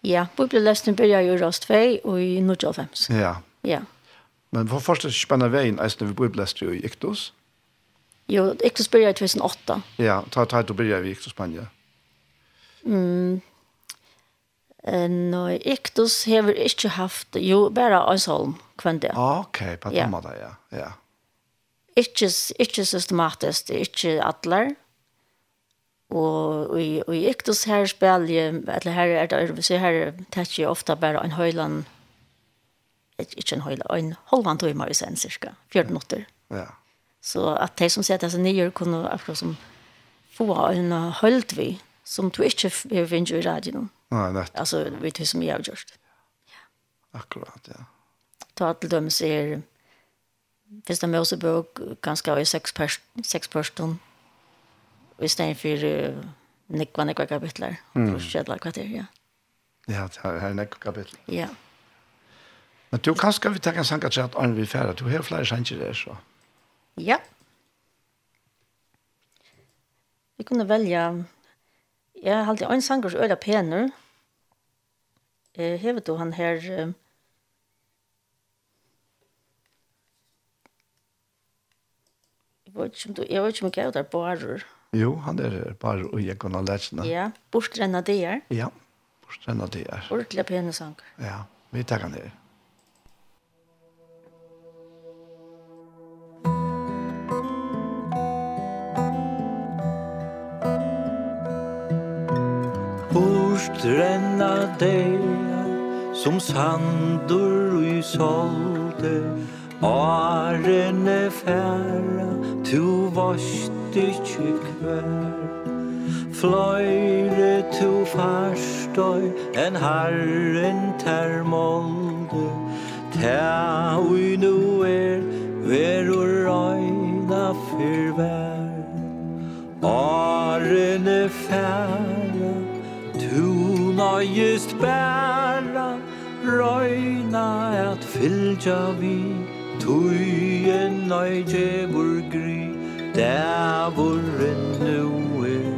Ja, Bibellästern börjar ju rast två og i Nordjolfems. Ja. Ja. Men vad først er spennende veien, är när vi Bibellästern i ektos. Jo, Iktos i 2008. Ja, ta ta då börjar i ektos Spanien. Mm, Nei, Iktus hever ikke haft, jo, bare Øysholm, kvendt Ah, Ok, på den måten, ja. ja. Ikke, ikke systematisk, ikke atler. Og, og, og i Iktus her spiller, eller her er det, her tar jeg ofte bare en høyland, ikke en høyland, en halvan timme i sen, cirka, 14 minutter. Ja. Så at de som sier at disse nye kunne akkurat som få en høylt vi, som du ikke finner i radioen. Nei, nett. Alltså vi tar som jag har gjort. Ja. Akkurat, ja. Ta til dem så är Fyrsta Mosebok ganske av sex, pers sex person i stedet for uh, nekva, nekva kapitler. Mm. Kjedla kvarter, ja. Ja, det er nekva kapitler. Ja. Men du kan skal vi tenke sanka til at Arne vil fære. Du har flere sanger der, så. Ja. Vi kunne velge... Jeg har alltid en sanger som øyla pener, eh, hever du han her... Eh, jeg vet ikke om du, jeg vet ikke om jeg er bare. Jo, han er bare og jeg kunne lese lært. Ja, bortrenna det er. Ja, bortrenna det er. Ordentlig pene sanger. Ja, vi tar han her. Bortrenna det er Som sandur i solde Arene færa Tu varst ikkje kvær Fløyre tu farstøy En herren ter molde Ta ui nu er Verur røyna fyrvær Arene færa Tu nøyest bæra røyna at fylgja vi. Tui en nøyje burgri Dævuren nu er.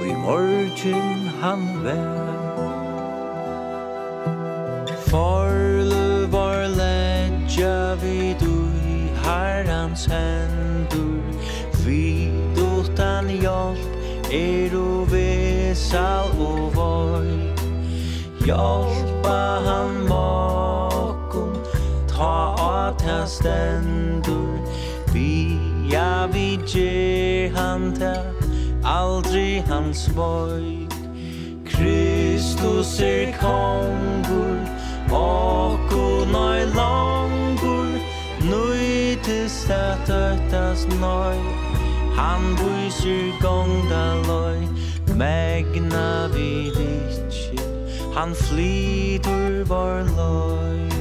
Og i morgen han vær. Forlu var ledja vi dui Harrans hendur Vi utan hjelp Er og vesal og vår hjelpa han bakom Ta at han stendur Via vi ger han ta Aldri hans void Kristus er kongur. Och noi langur Nui tis at ötas noi Han buisir gongda loi Megna vid ikkje Han flytur var loj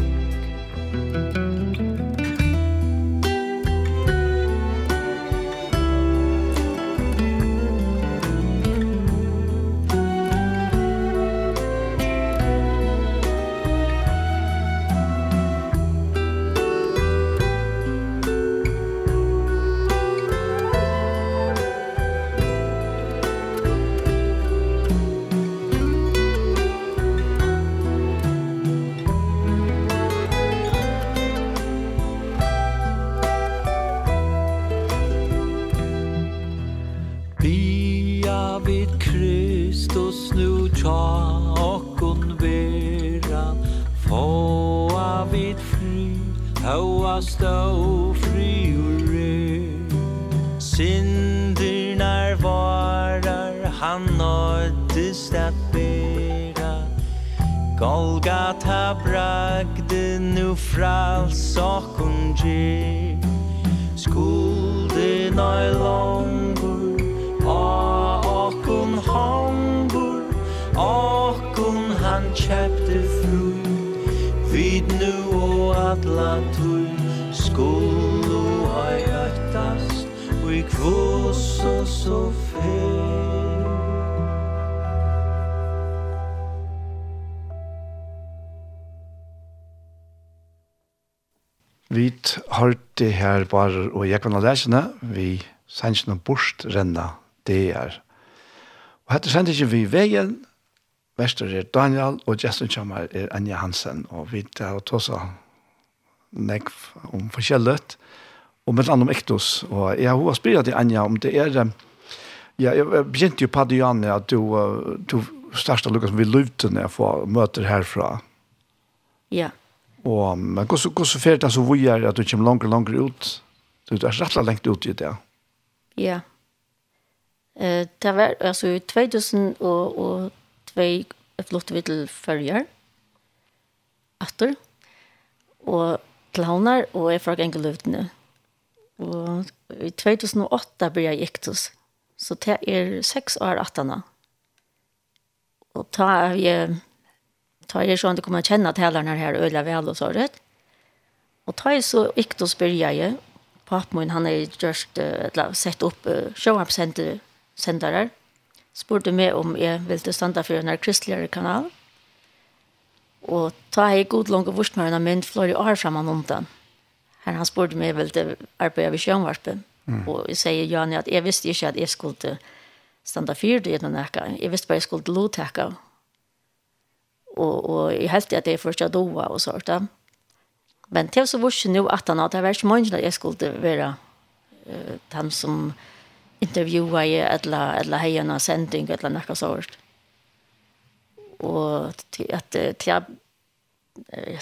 at bragde nu frals och unge Skulde nøy longur A okkun hongur Okkun han kjepte fru. Vid nu og atla tui Skulu hai öttast Og i kvoss og sof hørte her bare, og jeg kan lese vi sendte noen bort bortrenna det er. Og dette sendte ikke vi veien, Vester er Daniel, og Justin Kjammer er Anja Hansen, og vi tar og tåsa nekv om forskjellet, og med land om ektos, og jeg har spyrt til Anja om det er, ja, jeg begynte jo på det, Janne, at du, du startet lukket som vi løvde når jeg får møter herfra. Ja. Yeah. Og, men hvordan, hvordan fer det så vi er at du kommer långt og ut? Du er rett og lengt ut i det. Ja. Eh, det var, altså, i 2002 flyttet vi til Førjer. Atter. Og til Havnar, og jeg fra Engeløvdene. Og i 2008 ble jeg giktus. Så det er seks år atterne. Og da er jeg tar jag sånt att kommer känna tälarna här öliga väl och så rätt. Och ta jag så ikt och spyrja jag. Pappmun han är just uh, sett upp show up center sendare. Spurte meg om jeg ville standa for en här kanal. Og ta jag god langt och vurst med en mynd flori år framan om den. Her han spurte meg om jeg ville arbeta vid sjönvarpen. Mm. Og jeg sier, Janne at jeg visste ikke at jeg skulle standa for det. gjennom nækka. Jeg visste bare att jag skulle lotäcka og og i helt at det är första doa og sånt da. Men till så vars nu at han att det var så många jag skulle være uh, han som intervjua i eller alla hejarna sending eller noe sånt. Og til at til till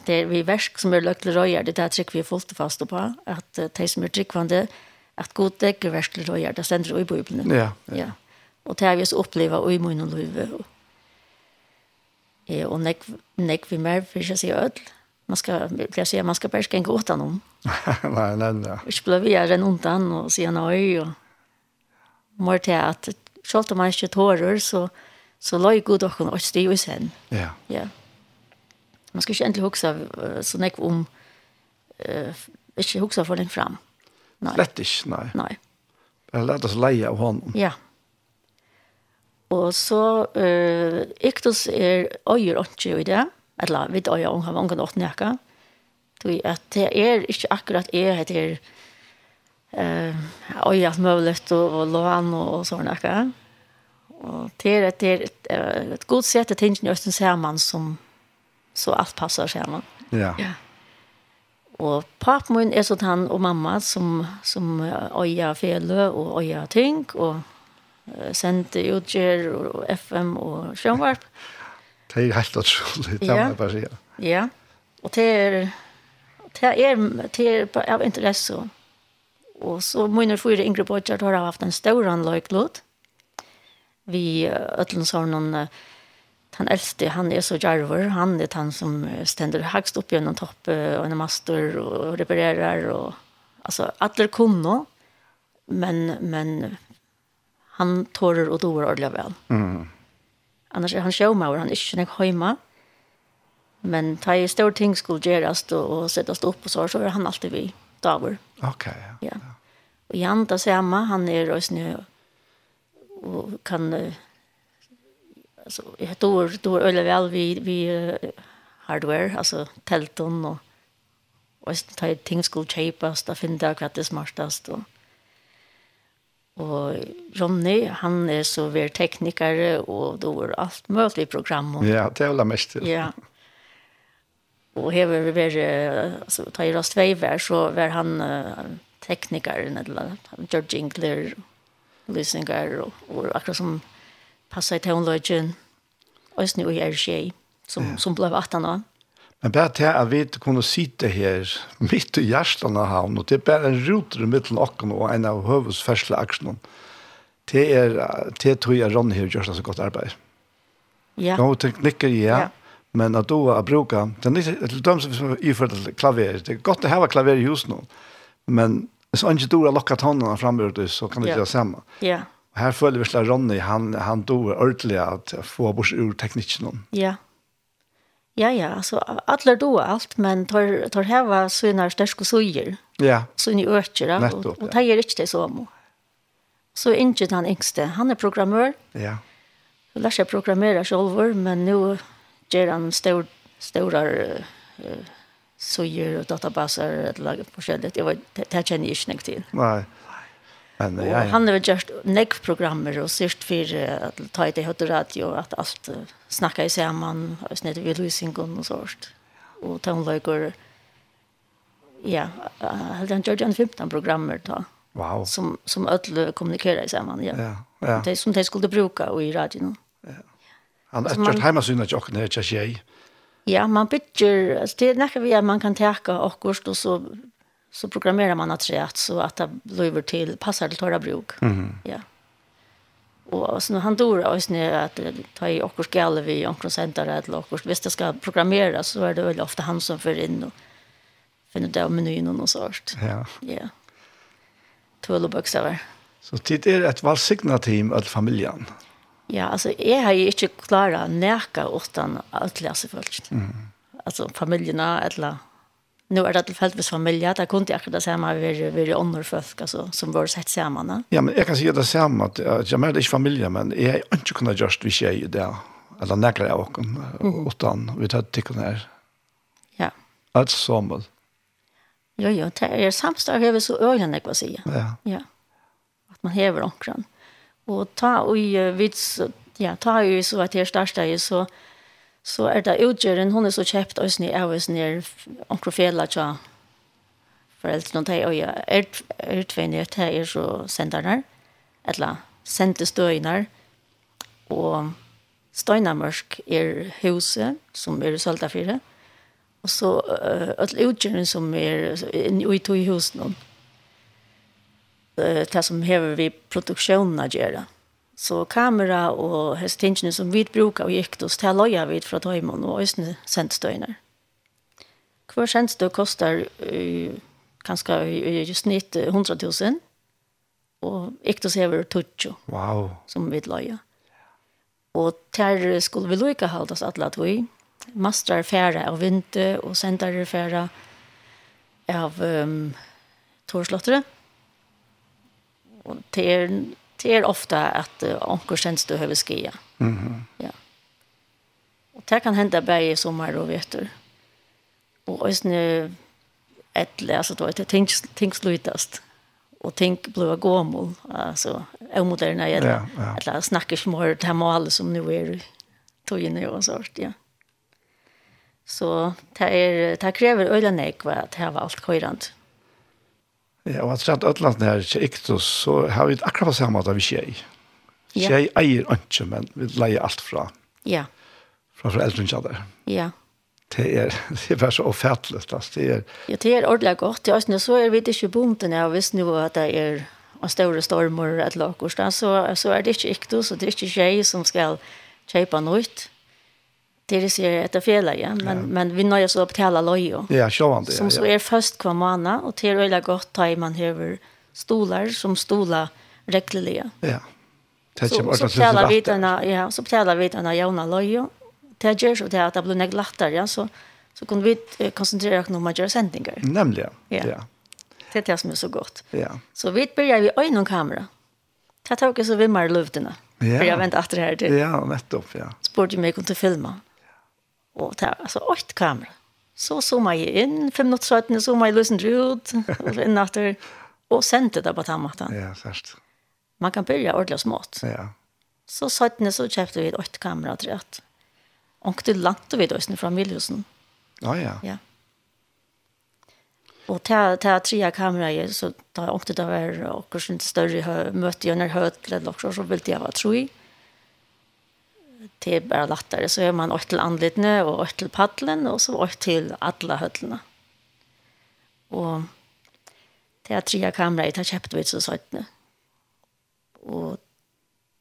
det er vi versk som är lökle røyer, det där trykk vi er fullt fast på at uh, de som er trykkvande, at god däcker verkle røyer, det ständer i Bibelen. Ja. Ja. Og det har vi så uppleva i munnen och eh, og nek, nek vi mer, for ikke å si ødel. Man skal, jeg pleier si, man skal bare ikke gå utan om. Nej, nej, nej. Ikke ble vi gjøre en undan og si nøy, og mer til at selv om man ikke tårer, så, så la jeg god dere og styr i sen. Ja. ja. Man skal ikke endelig huske så nek om, uh, ikke huske for den fram. Nei. Slett ikke, Nej. Nei. Jeg lærte oss leie av honom. Ja. Ja. Og så uh, iktus er øyer ikke i det, eller vi øyer om unga vanga nått nekka, tog at det er ikke akkurat jeg heter uh, øyer alt mulig og, og lån og, og sånn nekka. Og det er, det er et, et godt sett til tingene østen ser man som så alt passer sammen. Ja. ja. Og papen min er sånn han og mamma som, som øyer fele og øyer ting og sendte utgjør og FM og sjønvarp. Det er helt utrolig, det må jeg bare si. Ja, og det er, det er, det er av interesse. Og så mine fyra yngre bortgjørt har haft en stor anløyklod. Vi øtlensåren, han eldste, han er så jarver, han er han som stender hagst opp gjennom toppet og en master og reparerer og altså, alle kunne, men, men han tårer og doer ordentlig vel. Mm. Annars er han sjåmauer, han er ikke nek høyma, men ta i stor ting skulle gjøres og, og settes opp og så, så er han alltid vi daver. Ok, ja. ja. ja. Og Jan, da ser jeg han er også nå, og kan, altså, jeg tror, tror øyne vel vi, vi uh, hardware, altså telton og, og ta i ting skulle kjøpes, da finner jeg hva det smartest, og, Og Ronny, han er så vær teknikere, og då er alt mulig program. Ja, det er det mest til. Ja. Og hever vi vært, altså, ta i rast veiver, så var han uh, teknikeren, eller han gjør jingler, lysinger, og, og akkurat som passet i teonløgjen, og snu i RG, som, ja. som ble 18 år. Men bare til at vi kunne sitte her midt i hjertet av havn, og det er bare en ruter i midten av åkken og en av høves aksjonen. Det er, det tror jeg Ronny har gjort så godt arbeid. Ja. Nå teknikker, ja. ja. Men at du har bruka, det er ikke til dem som er iført til klaver. Det er godt å ha klaver i hus nå. Men hvis han ikke du har lukket håndene fremrørt, så kan det ikke være samme. Ja. Og her føler vi slik Ronny, han, han dår ordentlig at få bort ur teknikken. Ja. Ja Ja, ja, altså, alle do alt, men tar, tar heva sånne sterske suger. Ja. Sånne økjere, og, og, det er ikke det som. Så ikke den yngste, han er programmør. Ja. Så lær seg programmere selv, men nå gjør han stor, større uh, suger og databaser, eller forskjellig, det, var, det det kjenner jeg ikke nok til. Nei. Men, ja, ja. Han har väl gjort nekv programmer och syrst för att ta i det hört radio och att allt snackar i samman och snett vid lysingen och sånt. Och tonlöjkor ja, uh, han gjort en 15 programmer då. Wow. Som, som öll kommunikerar i samman, ja. ja, ja. Det, som de skulle bruka i radion. Ja. Han har gjort hemmasynet att ikke jeg? Ja, man bygger, alltså det är näkka vi att man kan täcka och så så programmerar man att rätt så att det lever till passar till torra bruk. Mm. Ja. Och så när han dör och ni att ta i och skalle vi och center eller och visst det ska programmeras så är det väl ofta han som för in och finner det av menyn och något sånt. Ja. Ja. Två bokstäver. Så tid är ett välsignat team all familjen. Ja, alltså jag har ju inte klarat näka utan att läsa folk. Mm. Alltså familjerna eller nu är det tillfälligt familj att jag kunde akkurat det samma vi vi andra folk alltså som var sett samman. Ja men jag kan säga det samma att jag med är familj men jag har inte kunnat just vi tjej där eller några av oss utan vi tar till här. Ja. Allt som Jo jo, det är samstar har vi så ögonen jag vad säga. Ja. Ja. Att man häver omkring. Och ta och vi ja, ta ju så att det är största är så så er det utgjøren, hun er så kjøpt og snitt, og snitt, og krofela tja, foreldrene til, og jeg er utvendig at jeg er så sender der, eller sendte støyner, og Støynamørsk er huset, som er solgt av fire, og så uh, alle utgjøren som er i to i husen, uh, det som hever vi produksjonen av gjøret. Så kamera og hestingene som vi brukar og gikk oss til løya vid fra Tøymon og Øysene sendstøyner. Hver sendstøy koster uh, kanskje i, i snitt 100 000 og gikk oss hever 20 wow. som vi løya. Og der skulle vi løyka haldas alle tøy. Mastrar færa av vinter og sendare færa av um, torslottere. Og det det är ofta att onkel känns du över skia. Mhm. Mm ja. Och det kan hända bäge sommar och vetur. Och ösne ett alltså då det tänks tänks lutast och tänk blåa gåmol alltså omoderna gäller ja, ja. eller snacka smör tamal som nu är tog in och sånt ja så det är det kräver ölen vad att ha allt kyrant Ja, Og at sett Øtland her ikke ikke så har vi akkurat på samme måte vi skjer. Skjer ja. eier ikke, men vi leier alt fra. Ja. Fra foreldrene der. Ja. Det er, det er bare så ofattelig. Det er, ja, det er ordentlig godt. Ja, så er vi ikke bonden av hvis nå at det er en større stormer et lakers. Så, så er det ikke ikke, så det er ikke skjer som skal kjøpe noe ut det är ett fel ja men ja. men vi nöjer oss att till alla lojo. Ja, så var det. Som ja, ja. så är först kvar månad och till röla gott ta man över stolar som stolar regelliga. Ja. Så, så, så betalar vi den ja, så betalar vi den jauna lojo. Det gör så det att det blir något lättare ja så så kan vi koncentrera oss på att göra sändningar. Nämligen. Ja. ja. Det är det som är så gott. Ja. Så vi börjar vi ögon kamera. Ta tag också så vimmar luften. Ja. För jag väntar efter här till. Ja, nettopp, ja. Sport ju mig kunde filma. Og det er altså åtte kamera. Så zoomar jeg inn, fem minutter søttene zoomar jeg løsende ut, og inn etter, og sendte det på den måten. Ja, først. Man kan börja ordentlig smått. Ja. Så søttene så kjøpte vi åtte kamera til rett. Og det lante vi døsene fra Milhusen. Ja, ja. Ja. Og til, til tre kameraer, så da åkte det var akkurat større møte gjennom høyt, eller akkurat så ville jeg ha tro i det är bara lättare. Så är man åt till anledningen och åt till paddeln och så åt till alla höllorna. Och det är tre kameror jag köpte vid så sagt nu. Och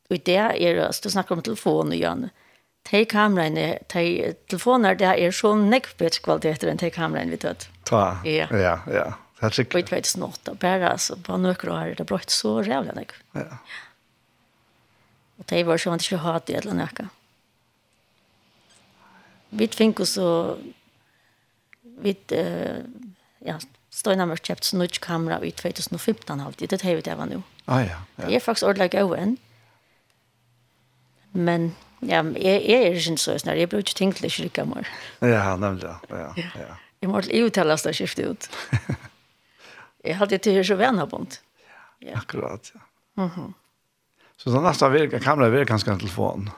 i det är det, du snackar om telefon igen. De kamerene, de telefoner, det är så nekk bättre kvalitet än de kamerene vi tog. Ja, ja, ja. Det är sikkert. Och det var ett snart, bara alltså, på några år, det har så rävligt. Ja. ja. Og det var sånn at han ikke hatt det eller noe. Vi fikk oss og vi uh, ja, stod nærmere kjøpt kamera i 2015 alltid. Det er det jeg var nå. Ah, ja, ja. Det er faktisk ordentlig gøy enn. Men ja, jeg, jeg er ikke så snart. Jeg bruker ikke tenkt til ikke mer. Ja, nemlig. Ja, ja. ja. Jeg måtte jo til å skifte ut. jeg hadde til å være så venner Ja. Akkurat, ja. Mhm. Mm Så det nästa virka, kamera virka ganska telefon.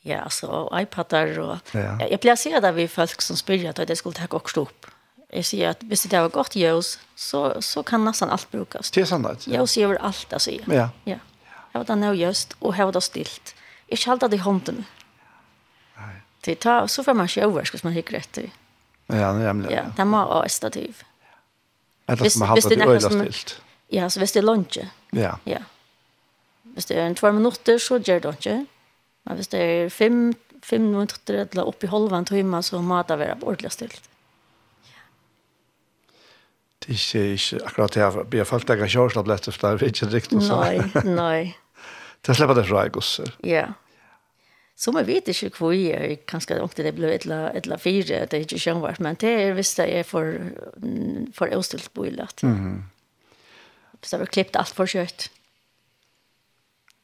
Ja, så iPadar och ja. jag placerar där vi folk som spyr att det skulle ta också upp. Jag säger att visst det var gott ljus så så kan nästan allt brukas. Det är sant. Jag ser över allt alltså. Ja. Ja. ja. Jag var där just och här var det stilt. Jag skallade i handen. Nej. Det tar så för man själv ska man hitta rätt. Ja, nämligen. Ja, det var stativ. Att man hade det öjla stilt. Ja, så hvis det er lunge. Ja. Ja. Hvis det er en tvær minutter, så gjør det ikke. Men hvis det er fem, fem minutter, eller opp i halvann timme, så må det være ordentlig stilt. Ja. Det er ikke, ikke akkurat det her. Jeg falt ikke kjørstabletter, for det er ikke riktig å. Nei, nei. det slipper det fra, jeg også. Ja. Så man vet ikke hvor jeg er, kanskje om det ble et eller fire, det er ikke kjønvart, men det er hvis det er for, for åstilt boilet. Mhm. Mm så det var klippt alt for kjøtt.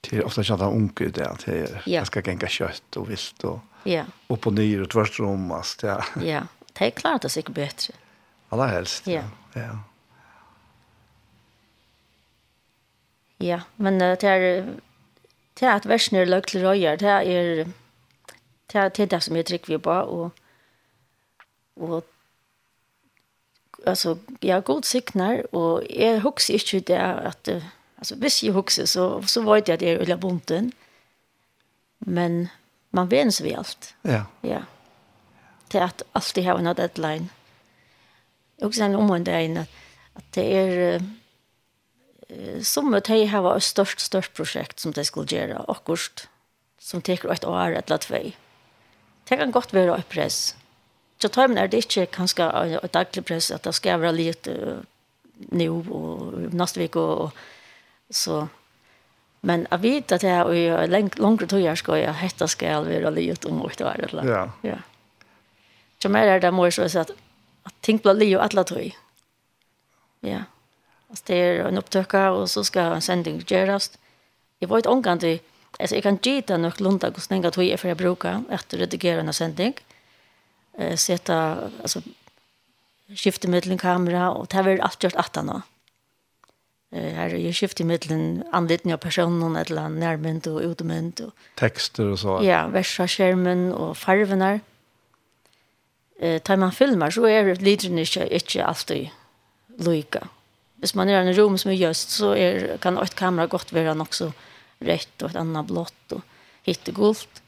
Det är ofta sådana unga det att det är ja. ska gänga kött och vilt och ja. upp och ner och tvärs om alltså. Ja. ja, det er klart att det sikkert bedre. Alla helst. Ja. Ja. Ja, men det er, det er at versen er løg til røyer, Det er, det er det som jeg trykker vi på og, og alltså jag god signar och jag huxar inte det att alltså visst jag huxar så så vet jag det är eller bunten. Men man vänjer vi vid allt. Ja. Ja. Det är att alltid har en deadline. Och sen om man där inne att, att det är som att de har ett störst, störst projekt som de skulle göra, akkurst, som teker ett år eller två. Det kan gott vara ett press. Så tar man er det ikke kanskje et daglig press at det skal være litt uh, nå og neste vik og, og så. Men jeg vet at jeg i leng, langere tog jeg skal jeg hette skal være litt om åkt være. Ja. ja. Så mer er det mer så at, at ting blir litt og alle tog. Ja. Altså det er en opptøkker og så skal en sending gjøres. Jeg vet omgang til Alltså jag kan ge det lunda och snänga tog jag för jag brukar efter redigera en sändning. Mm eh sätta alltså skifte mellan kamera och det har väl allt gjort att han Eh här är ju skifte mellan anledning av personen eller närmynt och utomynt och texter och så. Ja, värsta skärmen och farverna. Eh tar man filmer så är det lite inte inte alltid lika. Hvis man er i en rom som er just så är kan et kamera gott nok också rätt och ett annat blått och hitte gult.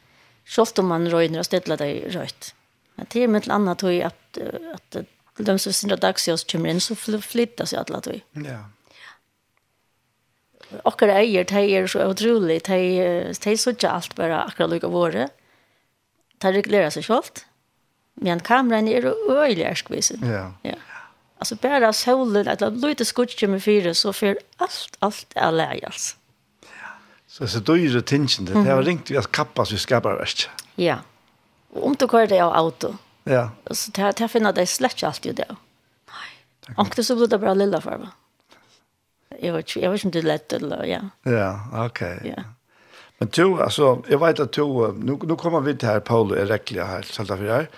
Självt om man røyner och stedler det rött. Men det är med ett annat tog att, att, att de som syndrar dagsljus kommer in så flyttas ju alla tog. Ja. Och det är det är så otroligt. Det är, så inte allt bara akkurat lika våre. Det reglerar sig själv. Men kameran är öjlig ärskvisen. Ja. ja. Alltså bara solen, att lite skutskjer med fyra så för allt, allt är läge alltså. Så så då ju det tingen det. Det har ringt vi att kappas vi skapar värst. Ja. Og om du kører det av auto. Ja. Så det det finner det slett ikke alltid det. Nej. Och det så blir det bare lilla for meg. Jag vet, jag vet inte er lett eller, ja. Ja, okej. Ja. Men to, alltså, jag vet att to, nu, nu kommer vi till här, Paul, är räckliga här, Salta för här.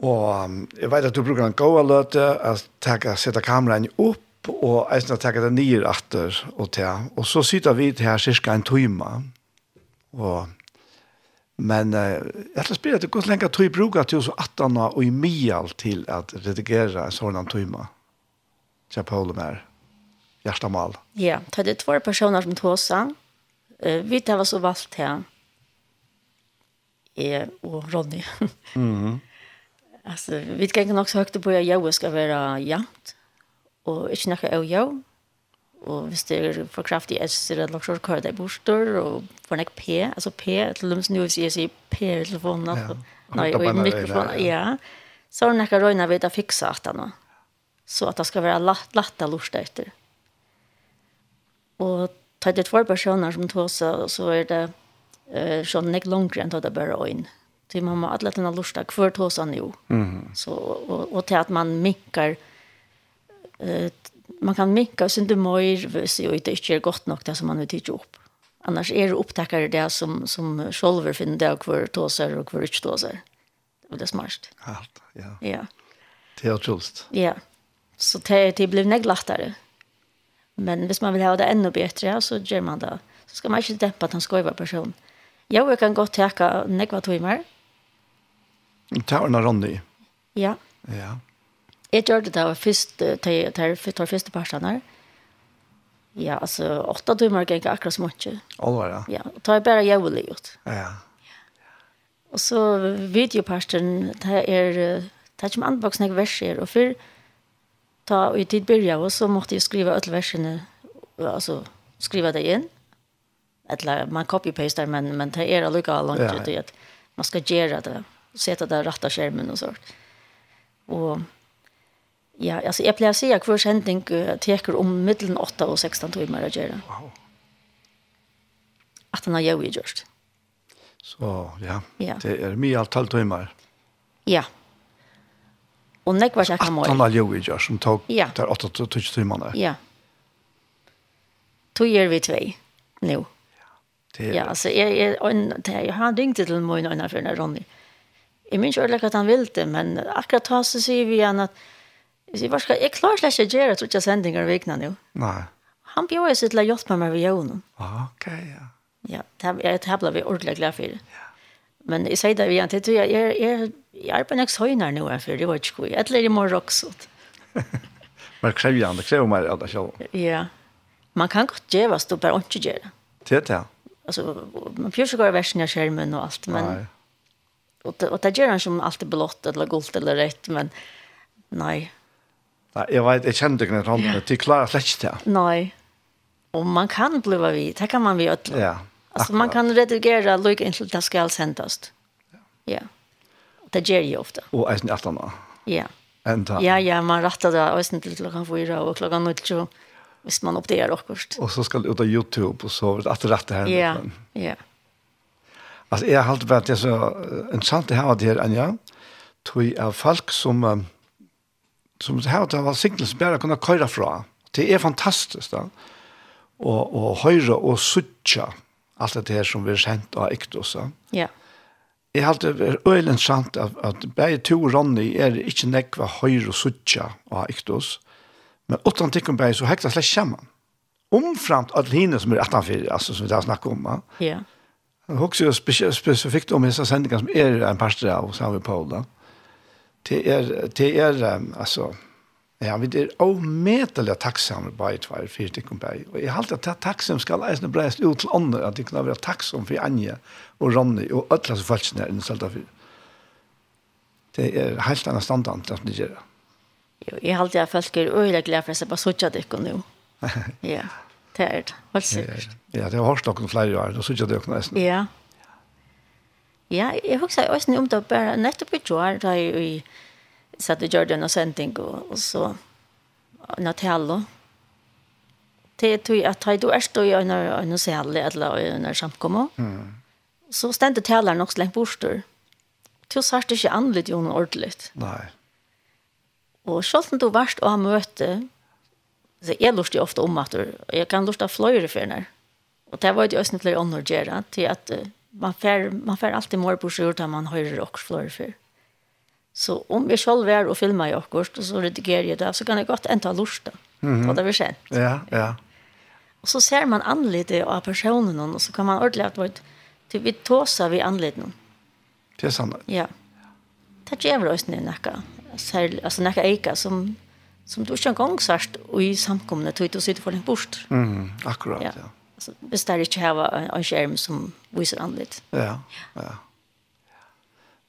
Og um, jeg vet at du bruker en god løte, at jeg setter kameraen opp, og jeg skal ta det nye atter og til. Og så sitter vi til her cirka en time, og Men jag jeg vil det til länge lenge tog bruker til så 18 og i mial til at redigere en sånn tøyma til Paolo med hjertemal. Ja, det er två personer som tog seg. Vi tar så valgt her. Jeg og Ronny. mm -hmm. altså, vi kan ikke nok så høyt på at jeg skal være jant og ikke noe å gjøre og hvis det er for kraftig S, så er det nok så kører det borster, og for nek P, altså P, til dem som jo sier sier P i telefonen, ja. nei, og i mikrofonen, ja. ja. Så har nekka røyna vid å fiksa at han, så at det skal være latt, latt av lort etter. Og tar det två personer som tog seg, så er det eh, sånn nek langere enn det bare øyn. Til man må alle denne lorsta, hver tog seg jo. Mm. Så, og, og til at man minkar eh, man kan minka och synda mer vis ju inte är gott nog det som man vill tycka upp. Annars är det upptäckare det som som själva finner det och kvar tåsar och kvar inte tåsar. Och det är smart. Allt, ja. Ja. Det är just. Ja. Så det det blir neglattare. Men hvis man vill ha det ännu bättre så gör man det. Så ska man inte dämpa att han ska vara person. Jag kan gott täcka negva timmar. Tar en rond i. Ja. Ja. Jeg gjør det da først, tar første parten her. Ja, altså, åtta timer gikk akkurat som ikke. Alvar, ja. Ja, og tar jeg bare jævlig ut. Ja, ja. Og så videoparten, det er, det er ikke med anbaksen jeg verser, og før, ta, i tid byrja, og så måtte jeg skrive alle versene, altså, skrive det inn. Eller, man copy-paster, men, men det er allukka langt ja, ja. ut i at man skal gjøre det, sette det rette skjermen og sånt. Og, Ja, alltså jag plejer säga kvar händning teker om middelen 8 og 16 timer å gjøre. Wow. At han har ju gjort. Så ja, ja. det är mye av 12 timmar. Ja. Og nek var jag kan mål. Han har ju gjort som tog ja. där 8 till 20 timmar. Ja. Tog gjør vi två nu. Ja, ja alltså jag är en jag har ringt till mig någon för när Ronny. Jag minns ju att han ville det, men akkurat så säger vi igen att Jeg sier, skal, jeg klarer ikke å gjøre trodde sendinger i vikene nå. Nei. Han bjør seg til å hjelpe meg med jorden. Ok, ja. Ja, det er det ble vi ordentlig glad for. Ja. Men jeg sier det igjen, jeg tror jeg, jeg, jeg, jeg er på nästa høyner nå, for det var ikke god. Eller i morgen også. Men krevjande, krever mer av det selv. Ja. Man kan godt gjøre hvis du bare ikke gjør det. Er det. Alltså man försöker gå versen av skärmen och allt men nej. och det, och det gör han som alltid blått eller gult eller rätt, men nej Nei, jeg vet, jeg kjenner ikke den hånden, de klarer slett ikke det. Nei, og man kan bli vid, det kan man bli ødelig. Ja, altså, man kan redigere lykke inntil det skal sendes. Ja. Det gjør jeg ofte. Og eisen etter nå. Ja. Enda. Ja, ja, man rattar det eisen til klokken fyra og klokken nødt hvis man oppdager akkurat. Og så skal du ut av YouTube, og så er det etter rette her. Ja, ja. Altså, jeg har alltid vært det så interessant det her, det her, Anja, tog av folk som... Um, som har det var signals bara kunna köra fra. Det är fantastiskt då. Och och höra och suttja, allt det här som vi har sent av Ektos. Ja. Jeg har alltid vært øyelig sant at, at begge to Ronny er ikke nekva høyre og suttja av Iktos, men utan tikkun begge så hekta slett kjemman. Omframt at hine som er 18-4, altså som vi har snakket om. Ja. Jeg husker jo spesifikt om disse sendingene som er en pastor av Samuel Paul. Ja det er, det är altså, ja vi er omätliga takksomme på ett var för det kommer och jag håller att tacksam skal eisne bläst ut til andre, at det kan være tacksam for Anja og Ronny og alla som fallt när innen salta för det er helt annet standard att det gör Jo, jeg halte jeg folk er øyelig glad for at jeg bare det dere nå. Ja, det er det. Helt sikkert. Ja, det har hørt noen flere år, og suttet dere nesten. Ja, Ja, jeg husker også om det bare nettopp i år, da jeg satt i Jordan og sending, og, og så Natello. Det er tog at du er stå i en av særlig, eller en av samkommet. Mm. Så stendte taler nok så lenge borster. Du sørte ikke annerledes jo noe ordentlig. Nei. Og selv om du varst og har møte, så jeg lurte jo ofte om at du, jeg kan lurte fløyre for henne. Og det var jo også flere ånder gjerne, til at uh, man får, man får alltid mer på sig utan man höjer också flöjor för. Så om vi själv är och filma i akkurat och så redigerar jag det så kan jag gott änta lusta. Mm -hmm. Det blir känt. Ja, ja. Och så ser man anledning av personen och så kan man ordentligt att vara typ vi tåsar vi anledning. Det är sant. Ja. Det är jävla oss nu näka. Alltså näka eka som, som du inte en och i samkomna tog du sitter för en bort. Mm, akkurat, ja. ja. Alltså det ikke har en skjerm som visar andligt. Ja. Ja.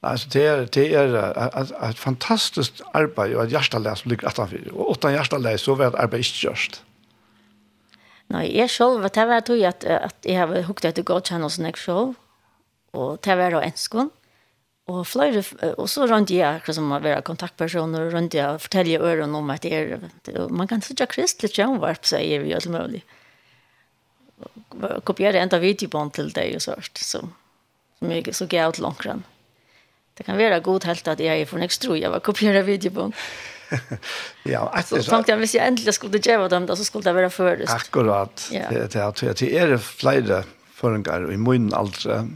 Alltså det är det är ett fantastiskt arbete och ett hjärtaläs som ligger utanför. Och utan hjärtaläs så vart arbetet inte gjort. Nej, jag själv det var tog att att jag har hukt att gå till oss next show. Och det var då en skon. Och flera och så runt jag som var vara kontaktpersoner runt jag fortäljer öron om att det är man kan söka kristligt jag var på sig är ju möjligt kopiera enda videoband til deg og sånt så, så, mye, så gav åt långrann. Det kan være god helt at jeg er for nekst tro, jeg var kopiera videoband. ja, alltså så tänkte jeg, hvis jeg endelig skulle det dem da, så skulle det være først. Akkurat. Ja. Det det det er flere förringar i mun alltså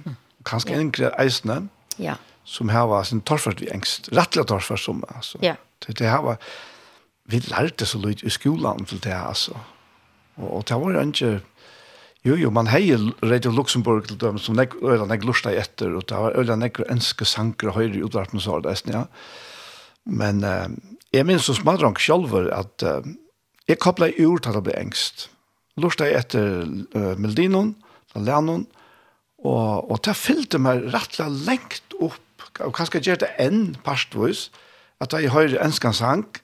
kanskje en eisene, Ja. Som har var sin torfart vi engst, rettelig torfart som altså. Ja. Det det har var vi lærte så lite i skolan til det altså. Og, og det var inte Jo, jo, man hei Radio Luxemburg til dem som nek, øyla nek lusta etter, og det var øyla nek enske sanker og høyre utvarpen så var det ja. Men eh, jeg minns som smadrang sjolver at eh, jeg kopla i ur til det ble engst. Lusta etter uh, Meldinon, Lanon, og, og det fyllte meg rettla lengt opp, og kanskje gjør det enn parstvois, at jeg høyre enskan sank,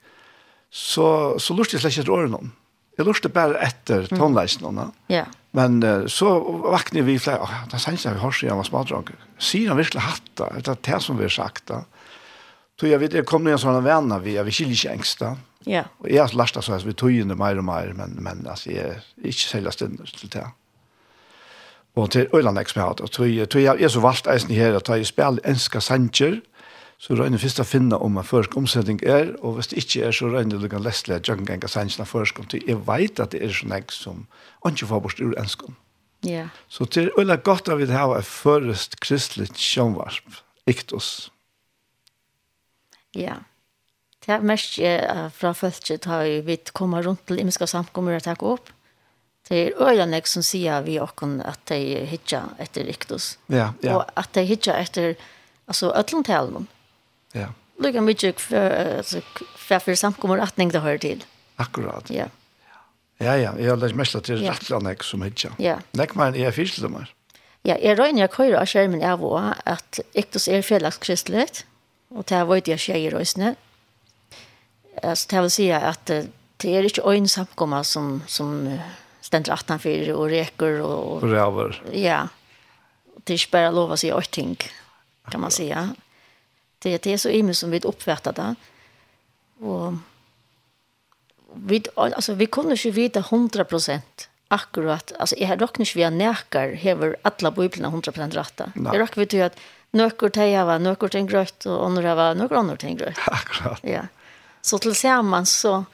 så, så lurte jeg slett ikke åren om. Jeg lurte bare etter tonleisen. Ja. Men uh, så vakne vi flere, oh, det er jeg vi har siden av var smadrag. Sier han virkelig hatt da? Det er det som vi har sagt da. Så jeg vet, jeg kom ned en sånn venner vi, jeg vil ikke ikke engst da. Ja. Og jeg har lært det at vi tog inn det mer og mer, men, men altså, jeg er ikke selv stund til det. Og til Øyland ekspert, og tog jeg, tog jeg er så valgt eisen her, at jeg spiller enska sanger, Så røyner først å finne om en førsk omsetning er, og hvis det ikke er, så røyner du kan lese at jeg kan sannsyn av førsk om. Jeg vet at det er sånn jeg som ikke får bort ur ønsken. Ja. Så til er godt at vi har et først kristelig sjønvarp, iktos. Ja. Det er mest uh, fra følget har vi vidt kommet rundt til imenska samkommer og takke opp. Det er øyne som sier vi åkken at de hittar etter iktos. Ja, ja. Og at de hittar etter, altså, øtlentalen. Ja Ja. Lukka mykje hva for samkommer atning det hører til. Akkurat. Ja. Ja, ja, jeg har lært mest at det er rettelig nek som hitja. Ja. Nek meg er fyrst til meg. Ja, jeg røyner jeg køyre av skjermen av også at ektos er fredagskristelighet, og det er vøyt jeg skjer i røysene. Altså, det vil si at det er ikke øyne samkommer som, som stender 18-4 og reker og... Og ræver. Ja. Det er ikke bare lov å si øyting, kan man si. Ja. Det, det er så ime som vi oppfatter det. Och vi, alltså, vi kunne ikke vite 100 prosent akkurat. Alltså, jag räknar ikke vi har näkar hever alla bøyblene 100 procent rätta. Jeg räknar vi til att nøkker til jeg var nøkker till en gröt och var nøkker andre till en gröt. Akkurat. Ja. Så tillsammans så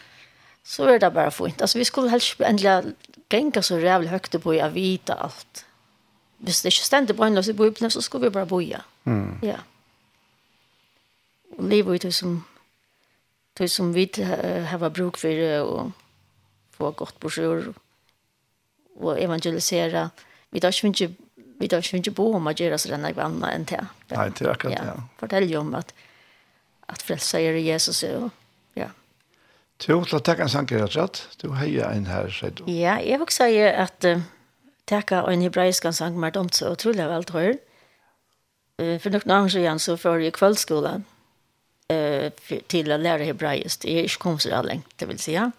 så är det bara fint. Alltså vi skulle helst endelig gänga så jävligt høyt på å vita allt. Hvis det ikke stender på en løs i bøyblene, så skulle vi bare boja. Mm. Ja og leva i som det som vi har bruk for og få godt brosjur og evangelisere. vi tar ikke vi tar ikke bo om å gjøre sånn enn jeg vannet enn til. Nei, det er akkurat, ja. Fortell jo om at at frelsa er Jesus og ja Du har takk en sanker rett rett du heier en her sier du Ja, jeg vil si at uh, takk en hebraisk sang mer dumt så utrolig vel tror for noen annen siden så får jeg kveldskolen eh, til å lære hebraisk. Det er ikke kommet så lenge, det vil si. Ja.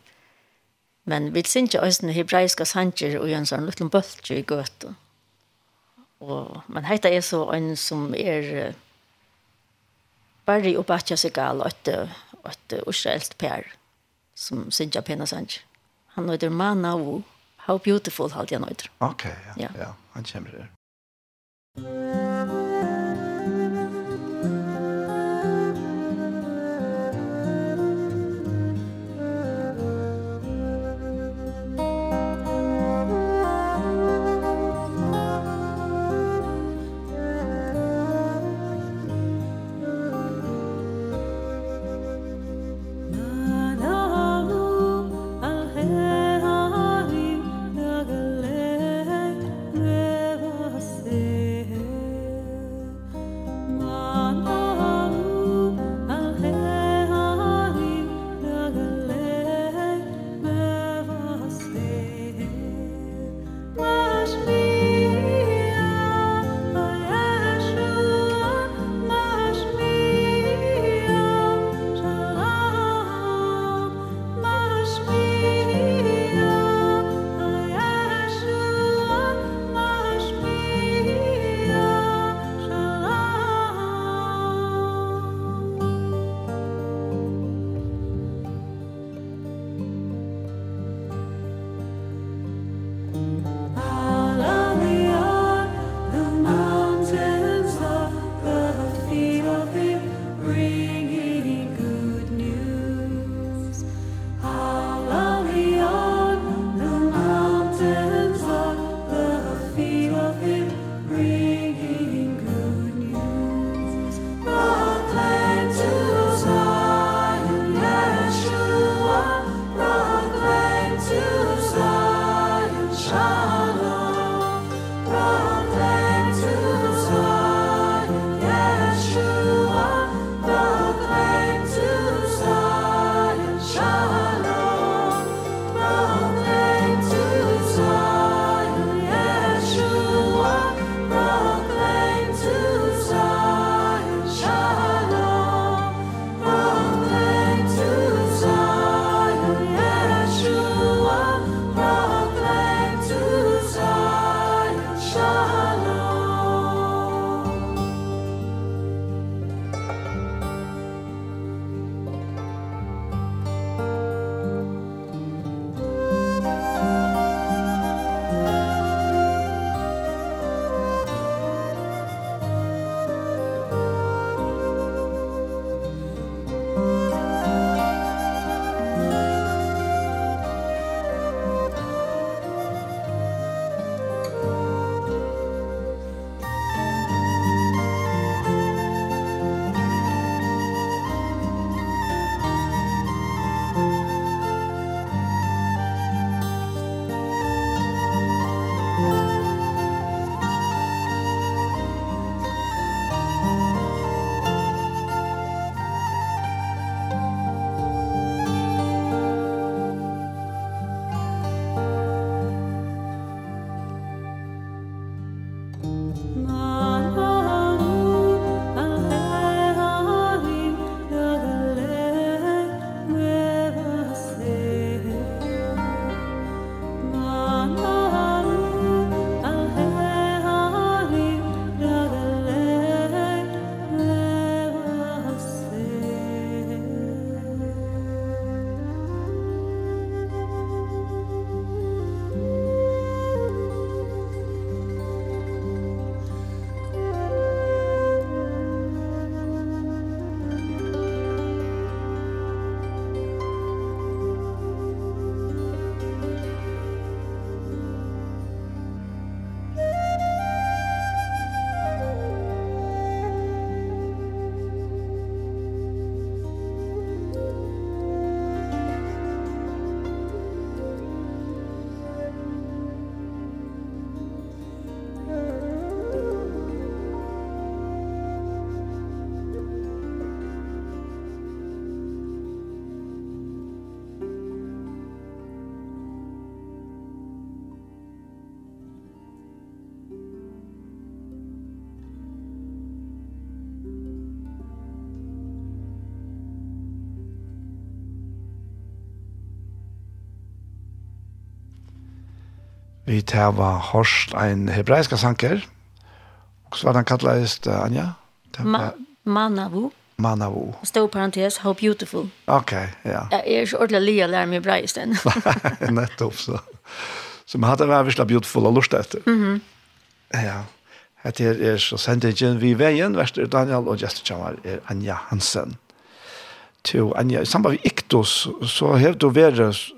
Men vi synes ikke også hebraiske sanger og en sånn liten bølge i gøte. Og, men heter er så en som er bare och Batja seg gal att at Israels per som synes jeg pena sanger. Han heter Manau. How beautiful, halt jeg nøyder. Ok, ja, ja. ja. Han kommer der. Thank. Vi tæva hørst en hebraiska sanker. Hvordan var den kattleist, Anja? Ma Manavu. Manavu. Stå parentes, how beautiful. Ok, ja. Jeg er ikke ordentlig lia lærer meg hebraisk den. Nettopp, så. Så man hadde vært virkelig beautiful og lust etter. Mm -hmm. Ja. Hette er så sendingen vi veien, verster Daniel og gestekjammer er Anja Hansen. Til Anja, i samband med Iktos, så har du vært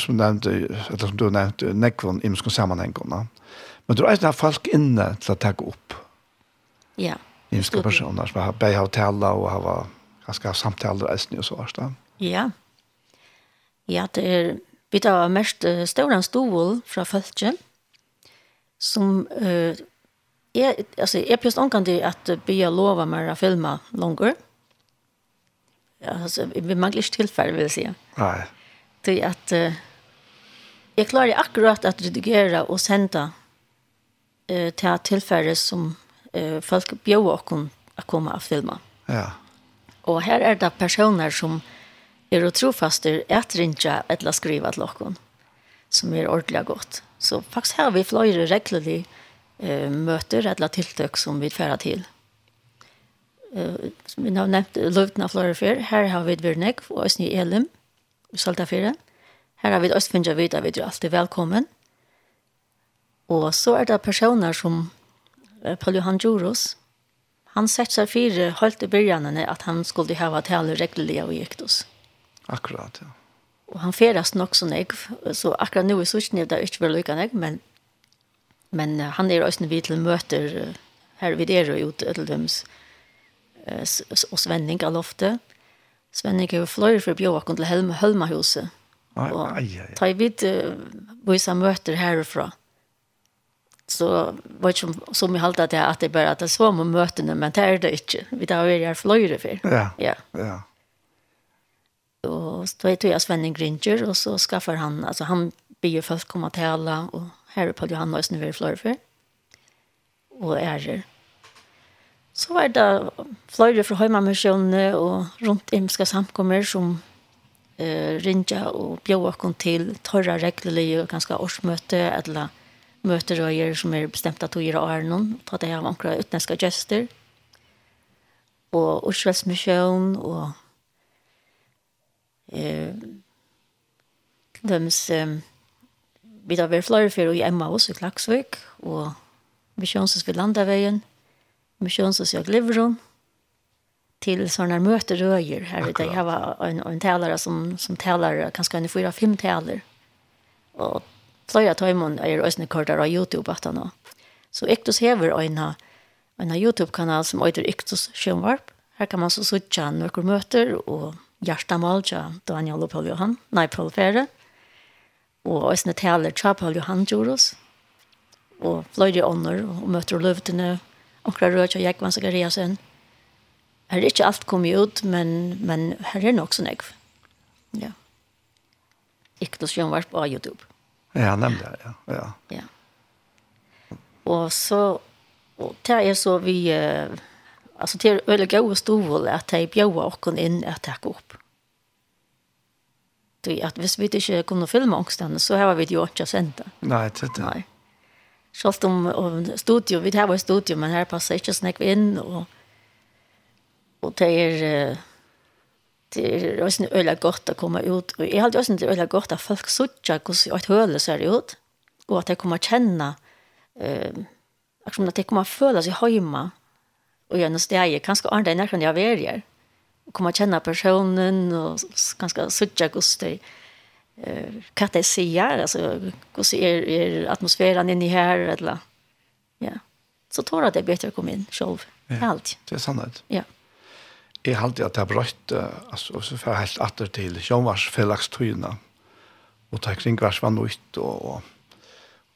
som nevnte, eller som du nevnte, nekvån i muskene sammenhengene. Men du har ikke folk inne til å ta opp. Ja. Imske personer som har bæg av tala og har ganske samtaler og så videre. Ja. Ja, det er vi tar mest stående stovål fra følgen som uh, er, altså, jeg pløst omkring at bya lova meg å filme langer. Ja, altså, vi mangler ikke tilfelle, vil jeg si. Nei alltid at uh, jeg klarer akkurat at redigere og sende uh, til tilfelle som uh, folk bjør oss å komme og filma. Ja. Og her er det personer som er og trofaster at rinja eller skriva til oss, som er ordentlig godt. Så faktisk har vi flere reglerlige eh, møter eller tiltøk som vi fører til. Eh, som vi har nevnt, løvdene av flere før, her har vi Virnek og Øsny Elim, i Saltafire. Her har vi også finnet vidt at vi er alltid velkommen. Og så er det personer som Paul Johan Djuros. Han sett seg fire helt i begynnelsen at han skulle ha vært hele reglerlige og giktos. Akkurat, ja. Og han ferast nok som jeg, så akkurat nå i sånn at det ikke vel lykke jeg, men, men han er også vidt til møter her vi er ute til dems og svenning av loftet. Svenne har fløyre for å bjøre oss til Helma, Helmahuset. Og ta i vidt vise møter herfra. Så var ikke som jeg halte at jeg at det bare at det så med møtene, men det er det ikke. Vi tar jo her fløyre for. Ja, ja. ja. Og så tog jeg Svenning Gringer, og så skaffar han, altså han blir folk komme til alle, og her er på Johanna og Snøver fløyre for. Og ærer. Er Så var det flere fra Høymamersjonene og rundt imska samkommer som eh, rinja og bjøa kom til torra reglerlige og ganske årsmøte eller møterøyer som er bestemt at å gjøre åren og ta det av ankra utenlandske gester og Osvelsmisjon og eh, dems eh, vi da var flere for i Emma også i Klaksvik og misjonsens ved Landaveien missionssocialt livrum till såna möter röjer här Det jag var en, en talare som, som talar kanske en fyra, fem talar och flera tajmon är ösna kortar av Youtube att han så Ektos hever en en Youtube-kanal som heter Ektos Sjönvarp här kan man så sitta några möter och Jarsta ja, Daniel og Paul Johan, nei, Paul Fere, og Øsne Taler, ja, Paul Johan Joros, og Fløyre Ånder, og møter og løvdene, onkra rød og Jekvan Zakariasen. Her er ikke alt kommet ut, men, men her er nok sånn jeg. Ja. Ikke noe som på YouTube. Ja, nemlig, ja. Ja. ja. Og så, og det er så vi, uh, altså det er veldig gode stovål at de bjøver oss inn at det går opp. Det at hvis vi ikke kunne filme ångstene, så har vi det jo ikke sendt det. Nei, det er det. Nei. Sjalt om, om studio, vi har vår studio, men her passer ikke snakk inn, og, og det er, det er også øyelig godt å komme ut, og jeg har også det øyelig godt at folk sørger hvordan et høle ser ut, og at jeg kommer kjenne, eh, akkurat at jeg kommer føle seg hjemme, og gjøre noe steg, kanskje andre enn jeg kan jeg være her, og kommer kjenne personen, og kanskje sørger hvordan det er, kan det säga? Alltså hur ser er atmosfären inne här eller ja. Så tror jag det är bättre att komma in själv. Ja. allt. det är sant. Ja. Jeg halte at det er brøtt, altså, så får jeg helt atter til Sjønvars fellagstøyene, og ta kringvers var nøyt, og, og,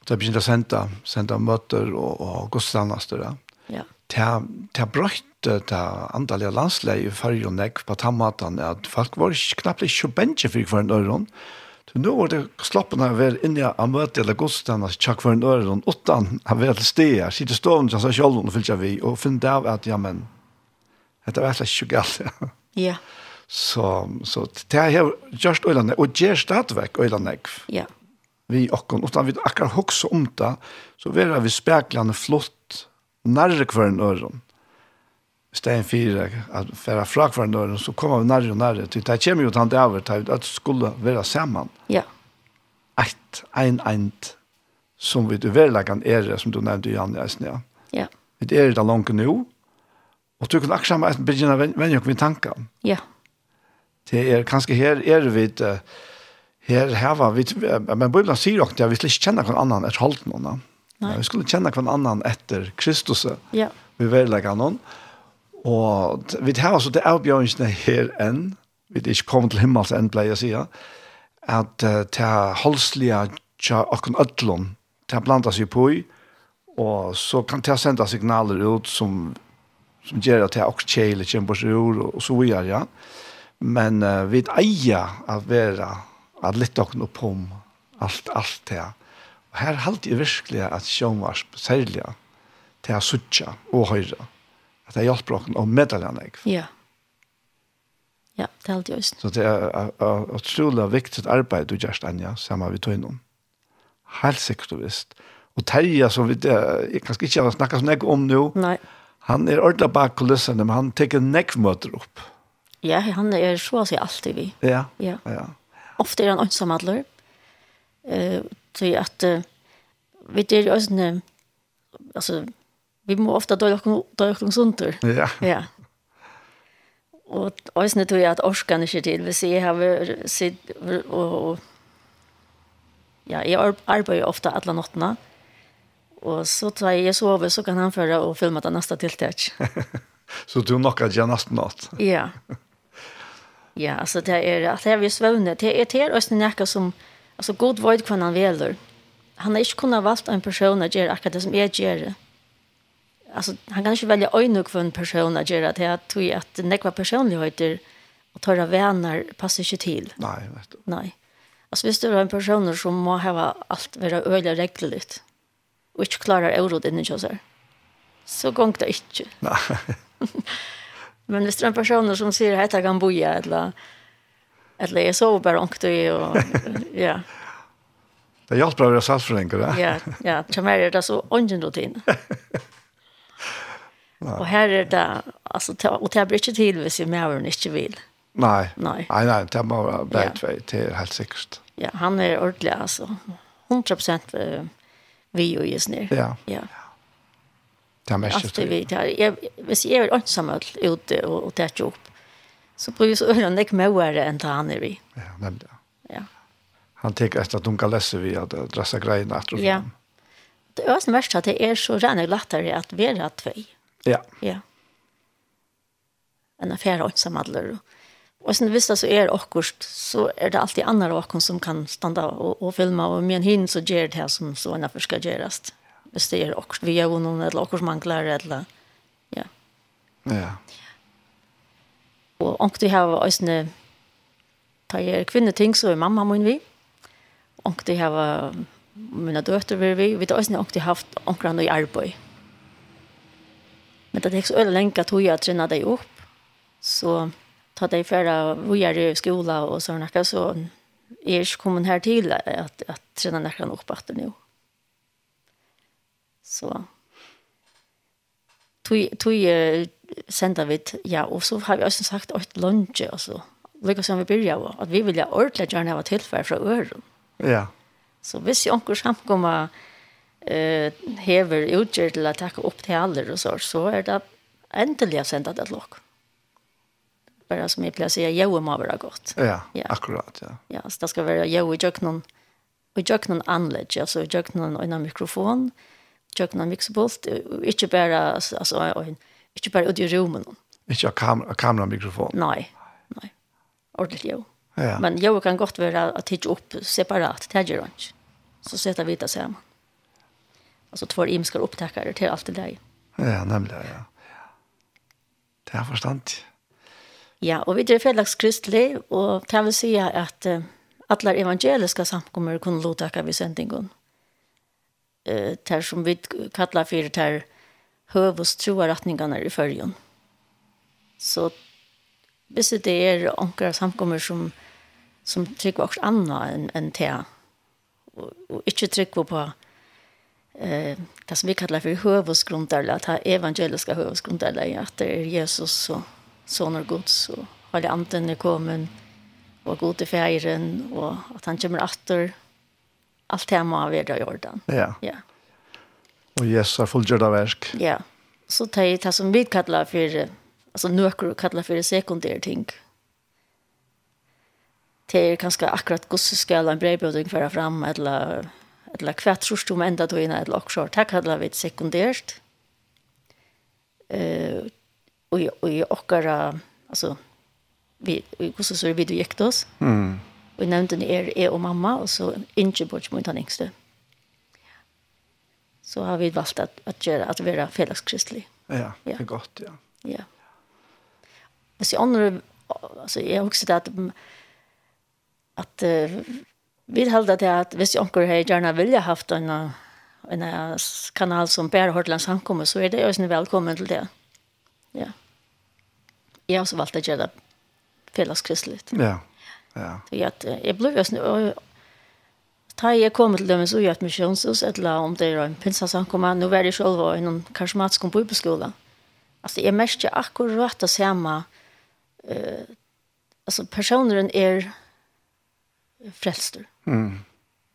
og det begynte å sende, sende møter og, og godstannaster. Ja. Det er brøtt det andalige landsleie i Færgjønnek på Tammatan, at folk var knappt ikke bensje for hver nøyron, Så nå var det slappen av å være inne av møte eller gostarna tjack for en öre och åttan av til sted, sitte stående så här själv og fylte vi og finne det av at, ja men dette var slett ikke galt. Ja. ja. Så så det här just øyne, og gjør stadigvæk øyne, Ja. Vi och utan vi akkar också om det så vill vi speglarna flott nærre kvar en öron stein fyra att färra frak en dörren så kommer vi närmare och närmare till det kommer ju att han det över att skulle vara samman. Ja. Ett ein, ein, som vi överlag kan är som du nämnde ju Janne Esne. Ja. ja. Vi är det långt nu. Och du kan akkurat sammen begynne å vende vänja med tanken. Ja. Det är kanske här är vi här här var vi men Bibeln säger också att vi skulle känna någon annan ett noen. Nei. Nej. Vi skulle känna hvem annan efter Kristus. Ja. Vi vill lägga någon. Ja Og vi har altså det avbjørnsene her enn, vi er ikke kommet til himmels enn, pleier jeg sier, at uh, til holdslige tja okken ødlån, til er blandet seg på i, og så kan det sende signaler ut som, som gjør at til er kjele kjæle, kjemper seg ur, og så videre, ja. Men uh, vi eier at være, at litt okken opp om alt, alt det. Og her halte jeg virkelig at sjånvarsp, særlig, til å suttje og høyre at jeg hjelper dere å medle henne. Ja. Ja, det er alt just. Så det er utrolig viktig arbeid du gjør, Anja, sammen med tøyene. Helt sikkert og visst. Og Terje, som vi jeg kanskje ikke har snakket så nek om nå, Nei. han er ordentlig bak kulissene, men han tenker nekkmøter opp. Ja, han er så å si alltid vi. Ja, ja. ja. Ofte er han ønsom adler. Uh, til at uh, vi er jo sånn, altså, vi må ofta døy okkur sundur. Ja. Ja. Og òsne tror jeg at orskan er ikke til. Hvis jeg har sitt og ja, jeg arbeider ofte alle nottene. Og så tar jeg sover, så kan han føre og filme det neste tiltak. så du nok at jeg nesten natt. ja. Ja, altså det er at jeg vil svøvne. Det er til oss nekka som, altså god void hva han veler. Han har ikke kunnet valgt en person å gjøre akkurat det som jeg gjør alltså han kan ju välja öjne för en person att göra det att tog att nekva personligheter och tåra vänner passar inte till. Nej, vet du. Nej. Alltså visst du har en person som må ha allt vara öliga reglerligt och inte klarar eurod den jag säger. Så gång det inte. Nej. Men visst du har en person som säger att jag kan boja eller eller jag sover bara ångt och ja. Det hjälper att vara saltförlängare. Ja, ja. Tja mer är det så ången rutin. Og her er det altså, ta, og det blir ikke til hvis ju mer ikke vil. Nei. Nei, nei, nei det må være var bara två till helt sikkert. Ja, han er ordentlig altså. 100% vi och just nu. Ja. Ja. Det er mest det vi där. Jag vis jag är ensam ute og, og täcka upp. Så blir vi så öron ikke mer än det han er vi. Ja, nemlig. ja. Ja. Han etter at hun kan lese vi att drassa grejerna att Ja. Det er også mest at det er så rena lättare att vara två. Ja. Ja. En affär och samhäller. Och sen visst så är det så är det alltid andra åkor som kan stanna och, och filma och men hin så ger det här som så en affär ska göras. Visst det är också vi gör någon eller åkor som manglar eller ja. Ja. Och och det har också tar jag kvinna ting så är mamma min vi. Och det har mina döttrar vi vi vet ösne och det haft onkran i arbete Men det är så öle länka att jag träna dig upp. Så ta dig förra och gör i skola och sådana saker så är jag kommen här till att, att träna näkan upp att nu. Så tog, tog sender vi ja, og så har vi også sagt åt lunch og så. Lika som vi byrja var, at vi vilja ordentlig gjerne ha tilfær fra øren. Ja. Så hvis jeg anker samkommer eh hever utger til å takke opp til alle og så, så er det endelig å sende det til dere. Bare som jeg pleier å si, jo må være godt. Ja, ja. akkurat, ja. Ja, så det skal være jo i jøkken og jøkken anlegg, altså jøkken og en mikrofon, jøkken og ikke bare, altså, en, ikke bare ut i rommet. Ikke av kam kameramikrofon? Nei, nei. Ordentlig jo. Ja. Men jo kan godt være at det ikke opp separat, det er ikke Så setter vi det sammen alltså två imskar upptäckare till allt det där. Ja, nämligen, ja. Det har förstått. Ja, och vi drev fredagskristley och kan vi säga att uh, alla evangeliska samkommer kunde låta vid sändningen. Eh, uh, där som vi kallar för där hövus troarattningarna i följen. Så hvis det är onkra samkommer som som trycker også annet enn än det och, og inte trycker på eh det som vi kallar för hövosgrundarla att ha evangeliska hövosgrundarla att det är Jesus och son Guds så har anden är kommen och god till färgen och att han kommer åter allt det må vi göra Jordan. Ja. Ja. Och Jesus har fullgjort verk. Ja. Så det är som vi kallar för alltså nökor kallar för sekundär ting. Det är ganska akkurat gosse skall en brevbjudning föra fram eller eller hva tror du om enda døgnet, eller også, det hadde vi sekundært. Uh, og, og i okkara, altså, vi, hvordan så er vi du gikk til oss. Mm. Og jeg nevnte er jeg og mamma, og så Ingeborg mot han yngste. Så har vi valgt at, at, gjøre, at være felleskristelig. Ja, ja, det er godt, ja. Ja. Altså, andre, altså, jeg har også det at, at uh, Vi helder til at hvis onker har gjerne vilja haft en, en kanal som bærer Hortland samkommer, så er det også velkommen til det. Ja. Jeg har også valgt å gjøre det felleskristelig. Ja, ja. Så jeg, jeg ble jo sånn, Ta jeg kom til dem så gjør jeg misjonshus, eller om det er en pinsasamkomma, nå var jeg selv i innom karismatisk bibelskola. Altså, jeg merker akkurat det samme. Uh, altså, personen er frelster. Mm.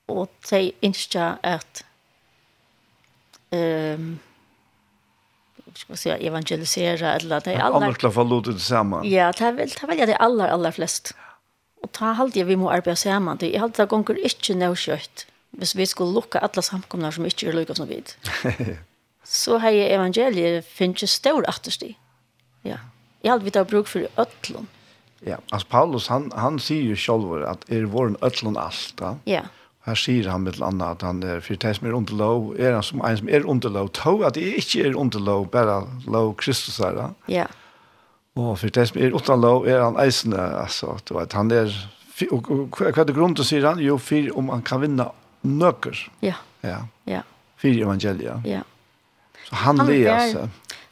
Og de ønsker at um, ska si, evangelisere eller det är alla alla ska få låta det samma. Ja, det er vel, det er vel ja, det aller, aller flest. Og ta halte jeg vi må arbeide sammen. Det är alltid gånger inte nå skött. Hvis vi skulle lukke alle samkomnar som ikke er lykke som vi. Så har jeg evangeliet finnes stor attersti. Ja. Jeg halte vi tar bruk for ødlån. Ja, altså Paulus han han sier jo selv at er våren øtlån alt, da. Ja. Her sier han med annat at han er for det som er under lov, er han som en som er under lov, tog at det ikke er under lov, bare lov Kristus er, da. Ja. Og for det som er utan lov er han eisende, altså, du vet, han är, hva er det grunn til, sier han? Jo, for om han kan vinne nøkker. Ja. Ja. Ja. For evangelia. Ja. Så han, han leser.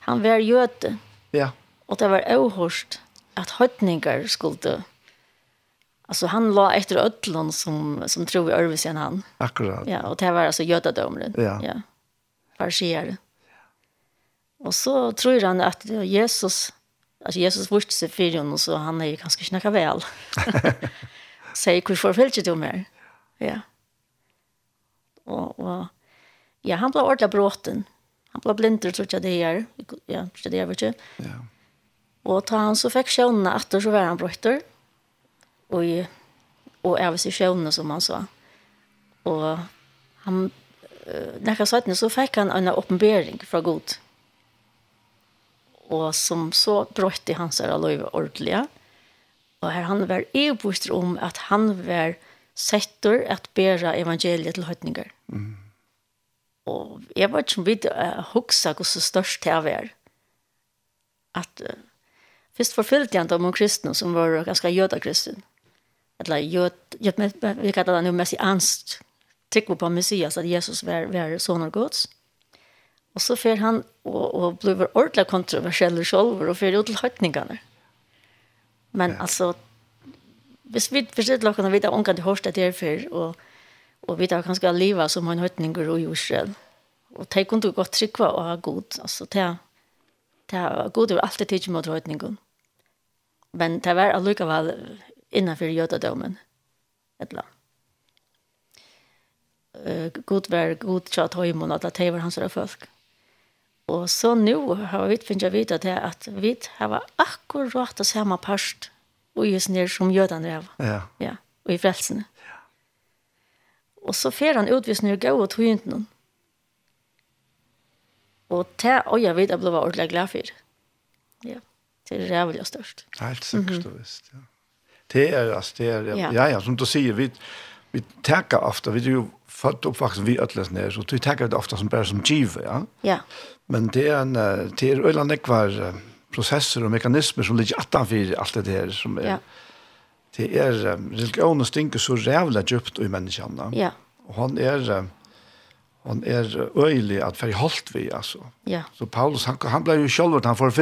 Han var jöte. Ja. Og det var ohorst att høytninger skulle Alltså han la efter ödlon som som tror vi örvis än han. Akkurat. Ja, och det var alltså judadomen. Ja. Ja. Farsier. Och så tror han att Jesus alltså Jesus visste sig för honom så han är ju ganska snacka väl. Säg hur förfällt du mer. Ja. Och och ja, han blev ordla bråten. Han blev blind tror jag det är. Ja, det är väl inte. Ja. Og ta han så fikk sjøvnene etter så var han brøtter. Og, og jeg vil si sjøvnene som han sa. Og han, nekka sattene så fikk han en oppenbering fra god. Og som så brøyte hans er lov ordelig. Og her han var i bostad om at han var setter at bæra evangeliet til høytninger. Mm. Og jeg var ikke om vi uh, hvordan størst det var. At uh, Först förföljde han om kristna som var ganska jödakristen. Eller jød, jöd, vi kallar det nu messianst. Tryck på Messias, att Jesus var, var son Guds. Och så för han och, og blev ordentlig kontroversiell selv, og för ut til høytningene. Men ja. alltså, hvis vi förstår lagarna, vi tar omkring det hörsta därför och, och vi tar ganska liva som han en höjtningar i Israel. Och det kunde gått tryckva och ha god. Alltså, det, det, god är alltid tidigt mot höjtningarna. Men det var allikevel innenfor jødadomen. Et eller. Uh, god var god tja høymon, at det var hans folk. Og så nu har vi finnet vidt at det at vi har akkurat det samme parst og just nere som jødene er. Ja. ja. Og i frelsene. Ja. Og så fer han utvis nere gav og tog ikke noen. Og det og jeg vet jeg ble ordentlig glad for. Ja det är rävliga størst. Helt sikkert mm -hmm. visst, ja. Det är, alltså, det er, ja, ja, ja som du sier, vi, vi tackar ofte, vi er ju født oppvaksen, vi ödlas ned, så vi tackar det ofte som bare som givet, ja. Ja. Men det är en, det är öjland ekvar processer och mekanismer som ligger attanfyr allt det här som är, ja. det är, religion og stinker så rævlig djupt i människan, ja. Och han är, han är öjlig att färg holdt vi, alltså. Ja. Så Paulus, han, han blev ju själv, han får.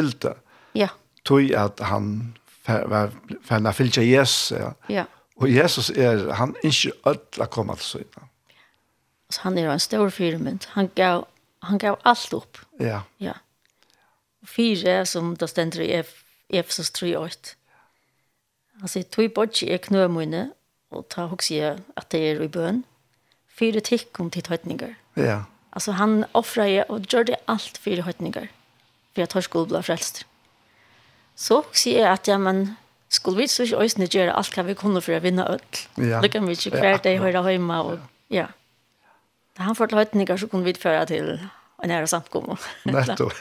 Ja tog at han var fann av fylgja Jesus. Ja. ja. Og Jesus er, han er ikke ødel å komme til søgna. Så han er en stor firmynd. Han gav, han gav alt opp. Ja. Ja. Fyre som det stender i Efesus 3.8. Han sier, tog bodje er knømøyne, og ta hos jeg at det er i bøn. Fyre tikk om til tøytninger. Ja. Altså han offret og gjør det alt fyre høytninger. For jeg tar skolbla frelster så sier jeg at ja, men skulle vi så ikke øyne gjøre alt hva vi kunne for å vinne øl? Ja. Det kan vi ikke hver dag høre hjemme. Og, ja. Da han får til høytninger så kunne vi føre til en ære samkomme. Nettopp.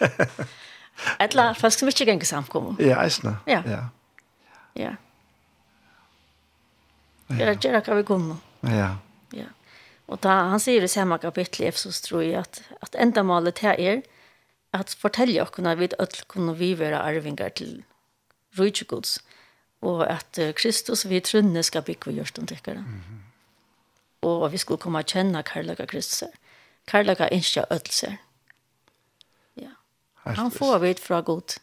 Eller folk som ikke ganger samkomme. Ja, eisne. Ja. Ja. ja. Gjøre, gjøre hva vi kunne. Ja. Ja. Og da han sier i samme kapittel i Efsos tror jeg at, at enda målet her er at fortelle oss at vi alle kunne vi være arvinger til rydgjegods, og at Kristus vi trunne skal bygge gjørst om tikkere. Mm -hmm. Og vi skulle komme og kjenne Karlaga Kristus. Karlaga ikke ødelser. Ja. Han får vi fra god.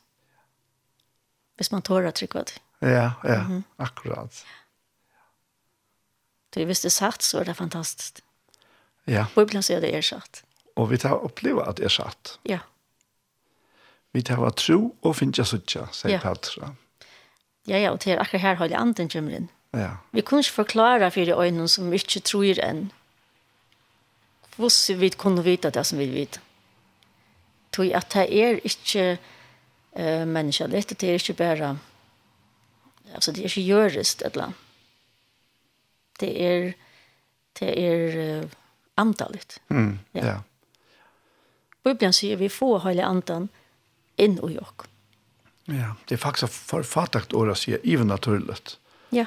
Hvis man tårer trykk det. Ja, ja, mm -hmm. akkurat. Så hvis det er satt, så er det fantastisk. Ja. Bibelen sier det er satt. Og vi tar oppleve at det er satt. Ja. Vi tar var tro og finnes suttja, sier ja. Petra. Ja, ja, og til akkurat her høyde anden kommer inn. Ja. Vi kunne ikke forklare for de øynene som vi ikke tror enn. Hvordan vi kunne vite det som vi vet. Tog at det er ikke uh, menneskelig, det er ikke bare, altså det er ikke gjørest et eller annet. Det er, det er uh, antallet. Mm, ja. ja. Bibelen sier vi får holde anden, inn i oss. Ja, det er faktisk for forfattakt året si even naturligt. Ja.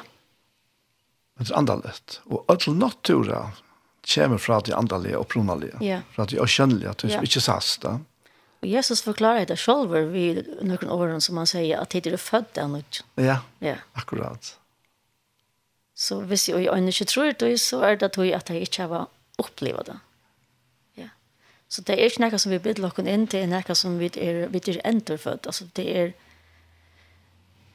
Men det er andalet. Og all natura kommer fra det andalige og pronalige. Ja. Fra det kjønnelige, det er ikke sast. Da. Og Jesus forklarer det selv ved noen årene som han sier at det er født av noe. Ja, ja. akkurat. Så hvis jeg øyne ikke tror det, så er det at jeg ikke har opplevd det. Så det er ikke noe som vi bidder dere inn til, det er noe som vi er, vi er enterfødt. Altså det er,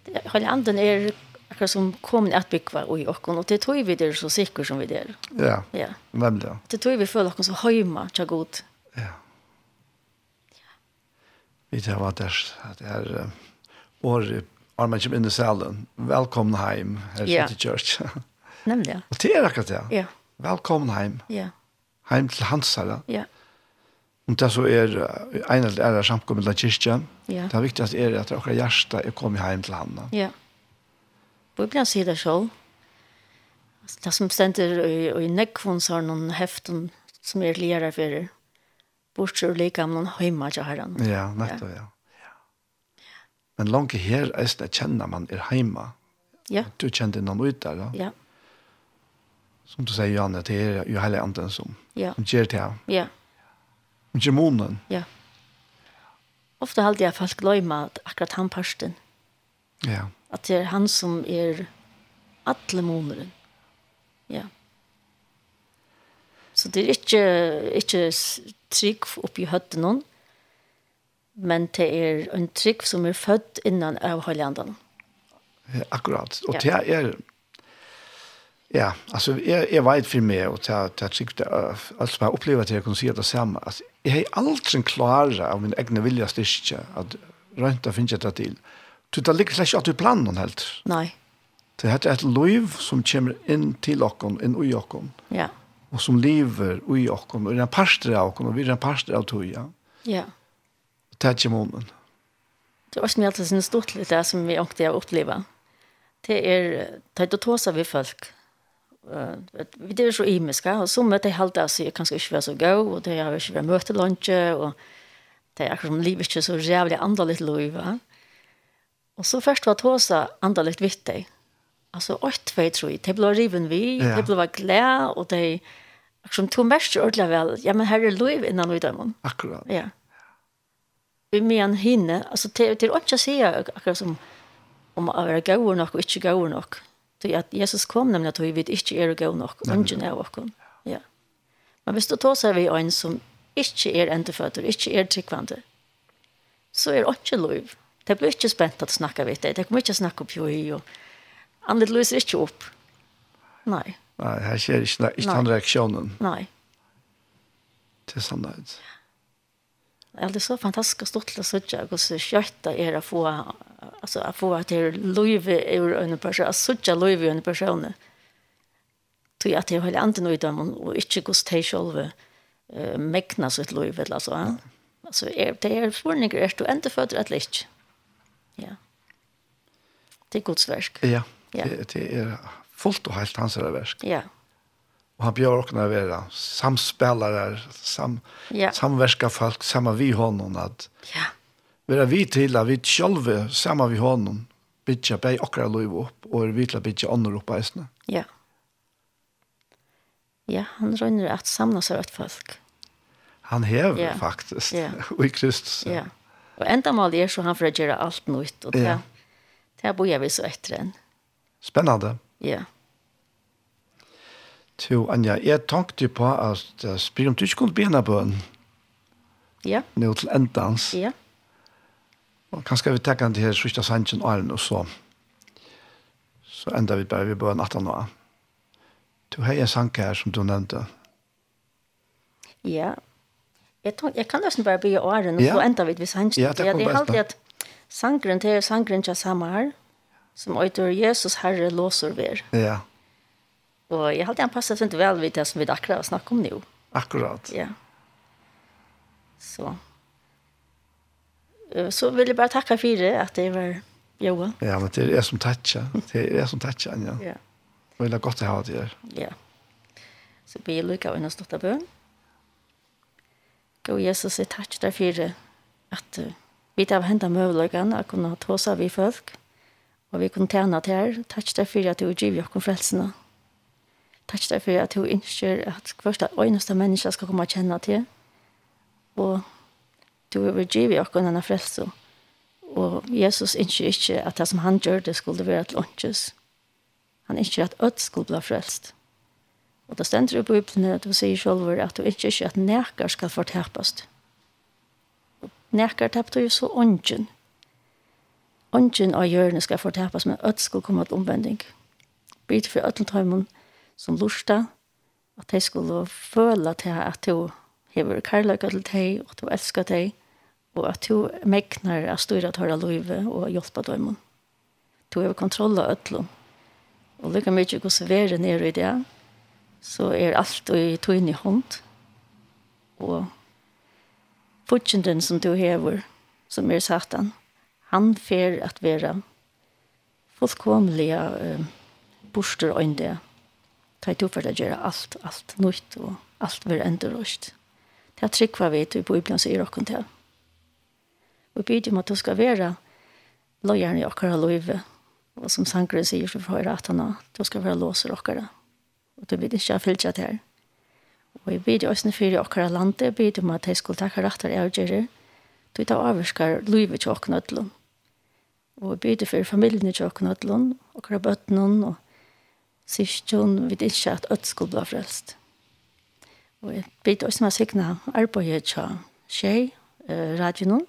det, hele anden er akkurat som kommer at bygge i dere, og det tror vi er så sikker som vi er. Ja, ja. nemlig. Det tror vi føler dere så høyma tja god. Ja. Vi tar hva det er, året, Arman kommer inn i salen. Velkommen heim, her yeah. Church. nemlig, ja. Og det er akkurat det. Ja. Velkommen heim. Ja. Heim til Hansara. Ja. Yeah Om det så er en eller annen samkommet til kyrkjen, ja. det viktigaste er at dere hjerte er kommet hjem til henne. Ja. Bibelen sier det selv. Det som stender i, i nekvån så har noen heften som er lærere for det. Bortsett og like om noen hjemme til herren. Ja, nettopp, ja. ja. Men langt her er det kjenner man er hjemme. Ja. Du kjente noen ut der, da. Ja. Som du sier, Janne, det er jo hele anden som, ja. som gjør det her. Ja. Djämunen. Ja. Ofta halt jeg folk glömma at akkurat han parsten. Ja. At det er han som er alla månaden. Ja. Så det er ikke, ikke trick upp i hötten. Men det er en trygg som er født innan av Høylandene. Ja, akkurat. Och det er... Ja, altså, jeg, jeg vet mye og det er ta tyckte allt som jeg opplever att jeg kan si det samme, altså, jeg har aldri klare av min egne vilja styrke at røynta finnes jeg det til. Du, det ligger slett ikke at du planer noen helt. Nei. Det er et liv som kommer inn til okken, inn i okken. Ja. Og som lever i okken, og er en parster av okken, og vi er en parster av tog, Ja. Ja. Det er ikke månen. Det var som jeg alltid synes stort litt det som vi ångte å oppleve. Det er, det er å ta seg ved folk det er så imiska, og så møter jeg halte, altså, jeg kanskje ikke være så god, og det har ikke vært møtelunche, og det er akkurat som livet ikke så jævlig andelig liv, va? Og så først var tåsa vitt vittig. Altså, åtte vei, tror jeg, det ble riven vi, det ble glede, og det akkurat som tog mest ordentlig vel, ja, men her er liv innan vi dømmer. Akkurat. Ja. Vi men hinne, alltså det er ikke å si akkurat som om att vara gåor nok och inte gåor nok. Till att Jesus kom nämligen att vi vet inte är det gå nog. Ungen är och kon. Ja. Men visst då tar sig vi en som inte är inte fötter, inte är tryckvante. Så är det inte lov. Det blir inte spänt att snacka vet dig. Det kommer inte snacka på ju och andet löser inte upp. Nej. Nej, här ser inte inte han reaktionen. Nej. Det är sant. Ja. Det är så fantastiskt stort att sitta och så kötta era få alltså att få att det löve ur en person att söka löve en person. Tror jag att det hela anten ut om och inte går till själva eh mäkna så ett löve eller så alltså är det är svårning är du inte för att lätt ja. Det är Guds verk. Ja det är fullt och helt hans verk. Ja. Og han bjør åkne å være samspillere, sam, ja. samverka folk, samma vi honom. At, ja vera vi til at vi sjølve, sammen vi hånden, bytja bei okra loiv opp, og er vi til at bytja ånder opp eisne. Ja. Ja, han rønner at samna seg rett folk. Han hever ja. faktisk, ja. og i Kristus. Ja. Og enda mal er så han får gjøre alt nytt, og det, ja. det bor vi så etter enn. Spennende. Ja. Jo, Anja, jeg tenkte på at uh, spyr om du ikke kunne begynne bøn. Ja. Nå til endans. Ja. Ja. Og kanskje vi tenker til her sørste sannsyn åren, og så, så enda vi bare vi bør natta nå. Du har en sang her som du nevnte. Ja, jeg, tror, jeg kan nesten bare bygge åren, og ja. så enda vi ved sannsyn. Ja, det kommer bare. Jeg har alltid at sangren til sangren til samme her, som øyter Jesus Herre låser ver. Ja. Og jeg har alltid anpasset veldig vel vidt det som vi akkurat snakker om nå. Akkurat. Ja. Så så vil jeg bare takke for det at det var Joa. Ja, men det är er som tatcha. Det är er som tatcha, Anja. Ja. Og det er godt å ha det her. Ja. Så vi lyckas vi nästa av bøn. Gå Jesus, jeg tack dig for at uh, vi tar hända möjligheten att kunne ta sig vid folk. Og vi kunne tjene til her. Tack dig for at du ger oss frelsene. Tack dig for at du inser at första och nästa människa ska komma att känna till. Och du har givet oss denne frelse. Og Jesus ønsker ikke at det som han gjør det skulle være til åndsjøs. Han ønsker at ødt skulle bli frelst. Og det stender i Bibelen at du sier selv at du ønsker ikke at nekker skal fortepes. Nekker tappte jo så åndjen. Åndjen av hjørnet skal fortepes, men ødt skulle komme til omvending. Byt for ødeltøymen som lusta, at de skulle føle til at du hever kærløyga til deg, og at du elskar deg, og at du megnar at styra tåra løyve og hjelpa døymon. Du hever kontrolla ötlun. Og lykka mykje gos vere nere i det, så er alt i tøyne i hånd. Og fortjenden som du hever, som er satan, han fer at vera fullkomliga uh, borster øynde. Ta i tuffer å gjøre alt, alt nytt og alt vil enda røst. Det er trygg hva vi i Bibelen sier dere til. Og bygger om at du skal være løgjerne i dere løyve. Og som Sankere sier, så får jeg rett henne, du skal være låser dere. Og du vil ikke ha fyllt seg til. Og jeg bygger også for i dere landet, jeg bygger om at jeg skulle takke rettere avgjører. Du tar avvarsker løyve til dere nødlund. Og jeg bygger for familien til åkken nødlund, og dere bøttene, og sier ikke hun, vi vet ikke at ødt skulle bli frelst. Og jeg bidde også med sikna arbeidet til tjej, eh, radioen,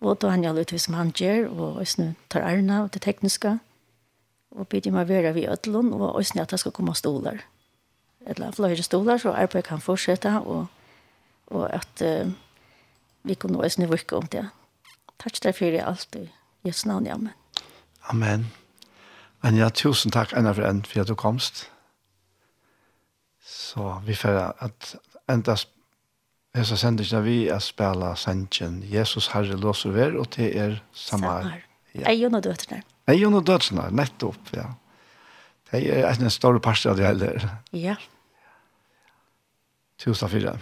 og da han gjaldt ut som han gjør, og også tar ærna og det tekniske, og bidde meg være ved ødelen, og også at det skal komme stoler. Eller flere stoler, så arbeidet kan fortsette, og, og at eh, vi kunne også virke om det. Takk til deg for alt, i Jesu navn, amen. Amen. Anja, tusen takk, Anna, for at du komst. Så vi får at enda hesa sendingen vi er spela sendingen Jesus Herre låser ver og til er samar. Ja. Eion og døtrene. Eion og døtrene, nettopp, ja. Det er en stor parst av det heller. Ja. Tusen takk for det.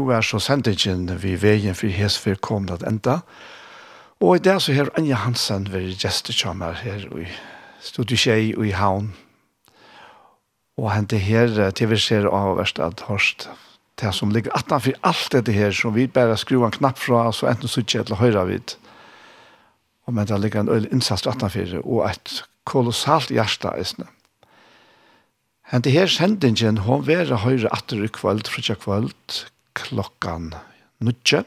nu er så sendingen vi veien for Hesfer kom til enda. Og i dag så her Anja Hansen ved gestekjammer her i Studieskjei og i Havn. Og hente her TV-ser av Verstad Horst. Det som ligger atanfyr alt dette her som vi bare skruer en knapp fra, så enten suttje eller høyre vidt. Og men det ligger en øyne innsats atanfyr og et kolossalt hjerte i snø. det her sendingen, hun vera høyre atter i kveld, frutja kveld, klokkan nutje,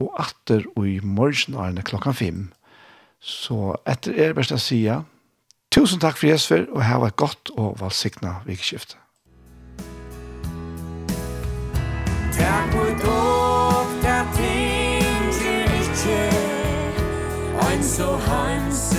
og atter og i morgen er klokkan fem. Så etter er best å si Tusen takk for Jesper, og ha var godt og valgsikna vikskiftet. Takk for dog, der ting til ikke, ein so hans